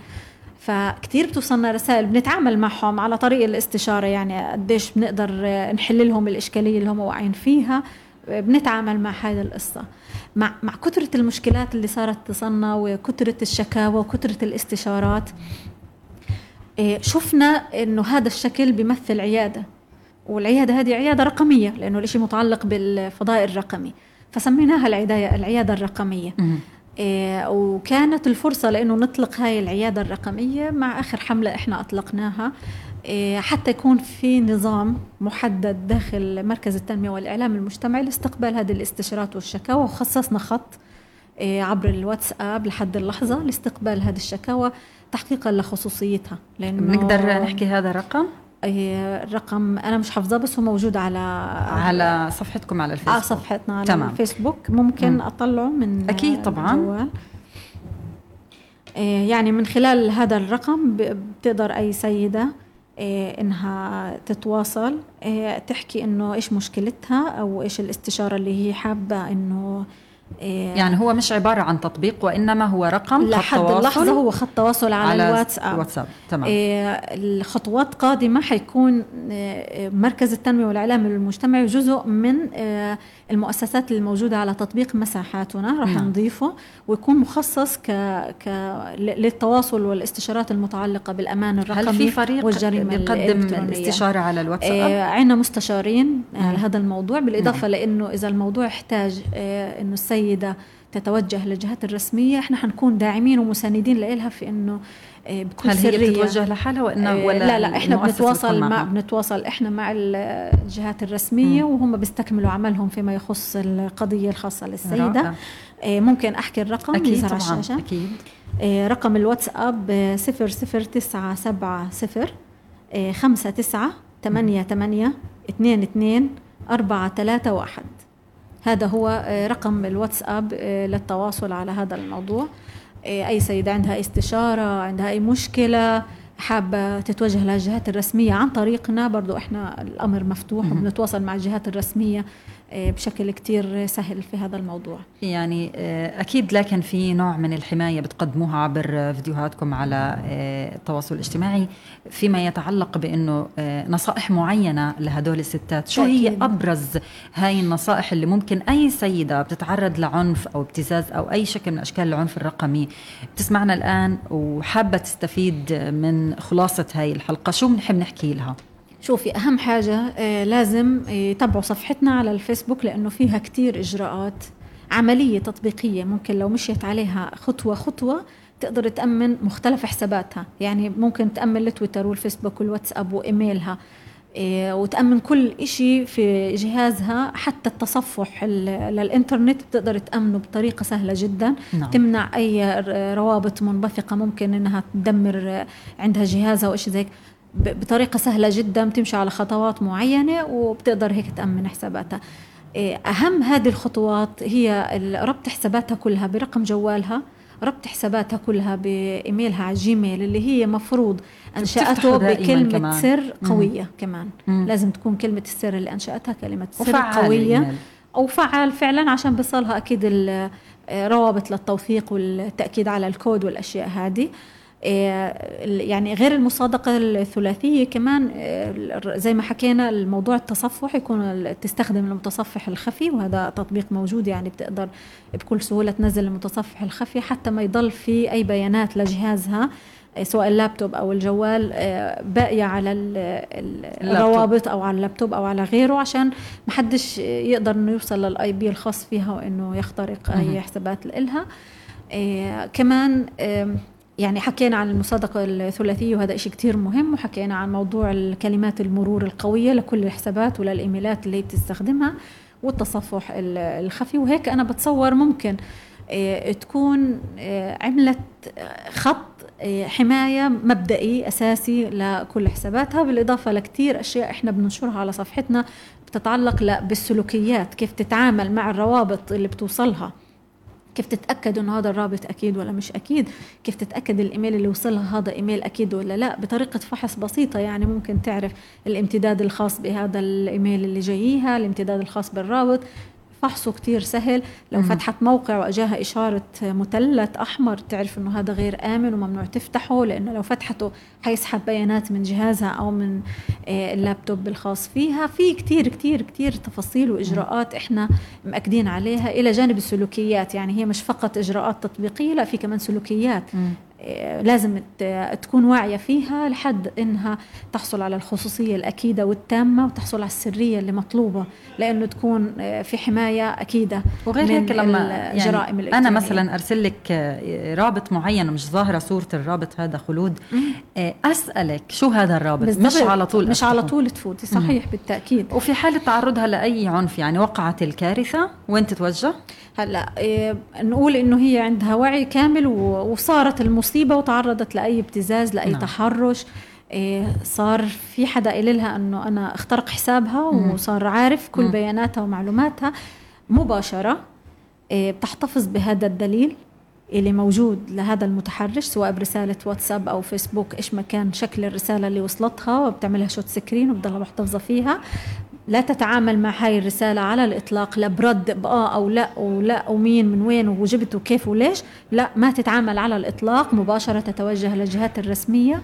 فكتير بتوصلنا رسائل بنتعامل معهم على طريق الاستشارة يعني قديش بنقدر نحل لهم الإشكالية اللي هم واقعين فيها. بنتعامل مع هذه القصة. مع مع كثرة المشكلات اللي صارت تصلنا وكثرة الشكاوى وكثرة الاستشارات. شفنا إنه هذا الشكل بيمثل عيادة. والعيادة هذه عيادة رقمية لأنه الإشي متعلق بالفضاء الرقمي. فسميناها العيادة العيادة الرقمية. إيه وكانت الفرصة لأنه نطلق هاي العيادة الرقمية مع آخر حملة إحنا أطلقناها. إيه حتى يكون في نظام محدد داخل مركز التنمية والإعلام المجتمعي لاستقبال هذه الاستشارات والشكاوى وخصصنا خط إيه عبر الواتساب لحد اللحظة لاستقبال هذه الشكاوى. تحقيقا لخصوصيتها
لأنه بنقدر نحكي هذا الرقم؟
الرقم أنا مش حافظاه بس هو موجود على
على صفحتكم على الفيسبوك
على صفحتنا على تمام. الفيسبوك ممكن م. أطلعه من
أكيد طبعا
جوال. آه، يعني من خلال هذا الرقم بتقدر أي سيدة آه، إنها تتواصل آه، تحكي إنه إيش مشكلتها أو إيش الاستشارة اللي هي حابة إنه
إيه. يعني هو مش عبارة عن تطبيق وإنما هو رقم
لحد خط اللحظة هو خط تواصل على, على الواتساب.
الواتساب. تمام.
إيه الخطوات قادمة حيكون إيه مركز التنمية والإعلام المجتمعي جزء من إيه المؤسسات الموجودة على تطبيق مساحاتنا راح نعم. نضيفه ويكون مخصص ك... ك... للتواصل والاستشارات المتعلقة بالأمان الرقمي
هل في فريق والجريمة بيقدم الاستشارة على الواتساب؟
إيه عندنا مستشارين على هذا الموضوع بالإضافة نعم. لأنه إذا الموضوع احتاج إيه إنه السيدة تتوجه للجهات الرسمية إحنا حنكون داعمين ومساندين لها في إنه
آه، بكل هل هي سرية. بتتوجه لحالها وإنه
آه، ولا لا لا إحنا بنتواصل مع بنتواصل إحنا مع الجهات الرسمية م. وهم بيستكملوا عملهم فيما يخص القضية الخاصة للسيدة رائع. آه، ممكن أحكي الرقم
أكيد طبعا الشاشة. أكيد
رقم الواتساب صفر صفر تسعة سبعة صفر خمسة تسعة ثمانية ثمانية اثنين اثنين أربعة ثلاثة واحد هذا هو رقم الواتساب للتواصل على هذا الموضوع آه، أي سيدة عندها استشارة عندها أي مشكلة حابة تتوجه للجهات الرسمية. عن طريقنا برضو إحنا الأمر مفتوح وبنتواصل مع الجهات الرسمية. بشكل كتير سهل في هذا الموضوع.
يعني آه، أكيد لكن في نوع من الحماية بتقدموها عبر فيديوهاتكم على آه، التواصل الاجتماعي فيما يتعلق بأنه نصائح معينة لهدول الستات. شو هي أبرز هاي النصائح اللي ممكن أي سيدة بتتعرض لعنف أو ابتزاز أو أي شكل من أشكال العنف الرقمي بتسمعنا الآن وحابة تستفيد من خلاصة هاي الحلقة؟ شو بنحب نحكي لها؟
شوفي أهم حاجة آه، لازم يتابعوا صفحتنا على الفيسبوك لأنه فيها كتير إجراءات عملية تطبيقية ممكن لو مشيت عليها خطوة خطوة تقدر تأمن مختلف حساباتها. يعني ممكن تأمن التويتر والفيسبوك والواتساب وإيميلها آه، وتأمن كل إشي في جهازها. حتى التصفح للإنترنت بتقدر تأمنه بطريقة سهلة جدا. نعم. تمنع أي روابط منبثقة ممكن إنها تدمر عندها جهازها أو إشي زي بطريقة سهلة جدا بتمشي على خطوات معينة وبتقدر هيك تأمن حساباتها إيه، أهم هذه الخطوات هي ربط حساباتها كلها برقم جوالها ربط حساباتها كلها بإيميلها على جيميل اللي هي مفروض أنشأته بكلمة كمان. سر قوية مم. كمان مم. لازم تكون كلمة السر اللي أنشأتها كلمة سر قوية أو فعال فعلا عشان بيصلها أكيد روابط للتوثيق والتأكيد على الكود والأشياء هذه آه، يعني غير المصادقة الثلاثية كمان آه، زي ما حكينا الموضوع التصفح يكون تستخدم المتصفح الخفي وهذا تطبيق موجود يعني بتقدر بكل سهولة تنزل المتصفح الخفي حتى ما يضل في أي بيانات لجهازها آه، سواء اللابتوب أو الجوال باقية على الروابط أو على اللابتوب أو على غيره عشان ما حدش يقدر إنه يوصل لل IP الخاص فيها وإنه يخترق أي حسابات لها كمان يعني حكينا عن المصادقة الثلاثية وهذا إشي كتير مهم وحكينا عن موضوع الكلمات المرور القوية لكل الحسابات وللإيميلات اللي بتستخدمها والتصفح الخفي. وهيك أنا بتصور ممكن آه، تكون آه، عملت خط آه، حماية مبدئي أساسي لكل حساباتها. بالإضافة لكتير أشياء إحنا بننشرها على صفحتنا بتتعلق بالسلوكيات كيف تتعامل مع الروابط اللي بتوصلها. كيف تتأكد إنه هذا الرابط أكيد ولا مش أكيد؟ كيف تتأكد الإيميل اللي وصلها هذا إيميل أكيد ولا لا؟ بطريقة فحص بسيطة يعني ممكن تعرف الامتداد الخاص بهذا الإيميل اللي جاييها الامتداد الخاص بالرابط. فحصه كتير سهل. لو فتحت موقع وأجاها إشارة مثلث أحمر تعرف إنه هذا غير آمن وممنوع تفتحه لأنه لو فتحته حيسحب بيانات من جهازها أو من آه، اللابتوب الخاص فيها. في كتير كتير كتير تفاصيل وإجراءات إحنا مأكدين عليها إلى جانب السلوكيات. يعني هي مش فقط إجراءات تطبيقية لا في كمان سلوكيات. لازم تكون واعية فيها لحد إنها تحصل على الخصوصية الأكيدة والتامة وتحصل على السرية اللي مطلوبة لأنه تكون آه، في حماية أكيدة
وغير هيك لما الجرائم يعني أنا مثلا أرسل لك آه، رابط معين ومش ظاهرة صورة الرابط هذا خلود أسألك شو هذا الرابط؟
مش على طول مش على طول تفوتي صحيح. بالتأكيد.
وفي حالة تعرضها لأي عنف يعني وقعت الكارثة وين تتوجه؟
هلا نقول إنه هي عندها وعي كامل وصارت المصيبة مصيبه وتعرضت لأي ابتزاز لأي نعم. تحرش إيه صار في حدا قال لها إنه أنا اخترق حسابها وصار عارف كل. بياناتها ومعلوماتها مباشرة إيه بتحتفظ بهذا الدليل اللي موجود لهذا المتحرش سواء برسالة واتساب أو فيسبوك إيش ما كان شكل الرسالة اللي وصلتها وبتعملها shot screen وبتضلها محتفظة فيها لا تتعامل مع هاي الرسالة على الإطلاق لا برد بآه أو لا ولا ومين من وين وجبت وكيف وليش لا ما تتعامل على الإطلاق مباشرة تتوجه للجهات الرسمية.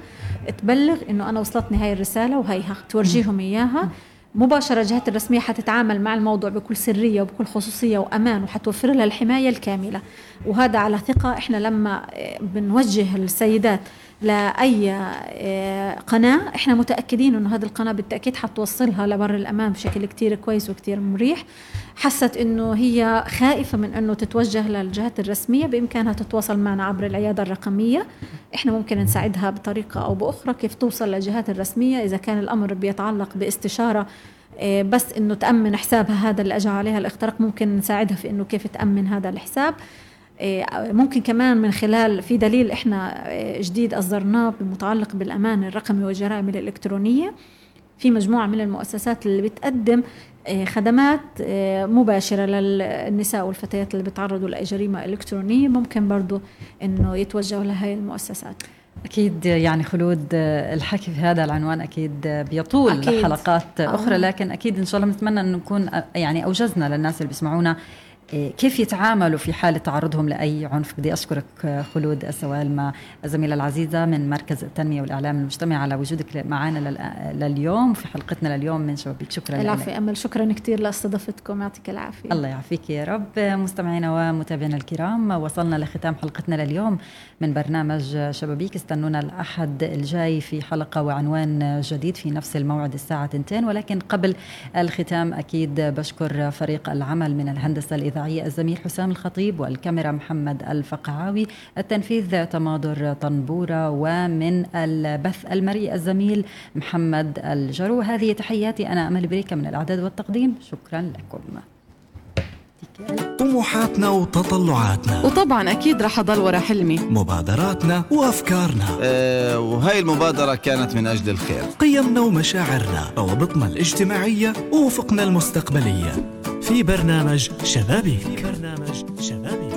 تبلغ إنه أنا وصلتني هاي الرسالة وهيها تورجيهم إياها. مباشرة الجهات الرسمية حتتعامل مع الموضوع بكل سرية وبكل خصوصية وأمان وحتوفر لها الحماية الكاملة. وهذا على ثقة إحنا لما بنوجه السيدات لأي آه، قناة. إحنا متأكدين إنه هذه القناة بالتأكيد حتوصلها لبر الامان بشكل كتير كويس وكتير مريح. حست إنه هي خائفة من إنه تتوجه للجهات الرسمية بإمكانها تتواصل معنا عبر العيادة الرقمية. إحنا ممكن نساعدها بطريقة أو بأخرى كيف توصل للجهات الرسمية. إذا كان الأمر بيتعلق باستشارة آه، بس إنه تأمن حسابها هذا اللي اجى عليها الاختراق ممكن نساعدها في إنه كيف تأمن هذا الحساب. ممكن كمان من خلال في دليل إحنا إيه، جديد أصدرناه بمتعلق بالأمان الرقمي والجرائم الإلكترونية في مجموعة من المؤسسات اللي بتقدم إيه، خدمات مباشرة للنساء والفتيات اللي بيتعرضوا لاي جريمه إلكترونية ممكن برضه إنه يتوجهوا لهي المؤسسات
أكيد يعني خلود الحكي في هذا العنوان أكيد بيطول أكيد. حلقات أخرى آه. لكن أكيد إن شاء الله بنتمنى أن نكون يعني أوجزنا للناس اللي بيسمعونا إيه، كيف يتعاملوا في حالة تعرضهم لأي عنف؟ بدي أشكرك خلود السوالمة الزميلة العزيزة من مركز التنمية والإعلام المجتمع على وجودك معنا لليوم في حلقتنا لليوم من شبابيك شكرا
العفو أمل. شكرا كثير لاستضافتكم. يعطيك العافية.
الله يعافيك يا رب. مستمعينا ومتابعينا الكرام وصلنا لختام حلقتنا لليوم من برنامج شبابيك. استنونا الأحد الجاي في حلقة وعنوان جديد في نفس الموعد الساعة 2 ولكن قبل الختام أكيد بشكر فريق العمل من الهندسة الإذاعية الإذاعية الزميل حسام الخطيب والكاميرا محمد الفقعاوي. التنفيذ تماضر طنبورة ومن البث المرئي الزميل محمد الجرو. هذه تحياتي. أنا أمل بريكة من الإعداد والتقديم. شكرا لكم.
طموحاتنا وتطلعاتنا.
وطبعا أكيد رح أضل ورا حلمي.
مبادراتنا وأفكارنا.
أه وهي المبادرة كانت من أجل الخير.
قيمنا ومشاعرنا روابطنا الاجتماعية وافقنا المستقبلية. في برنامج شبابيك. في برنامج شبابيك.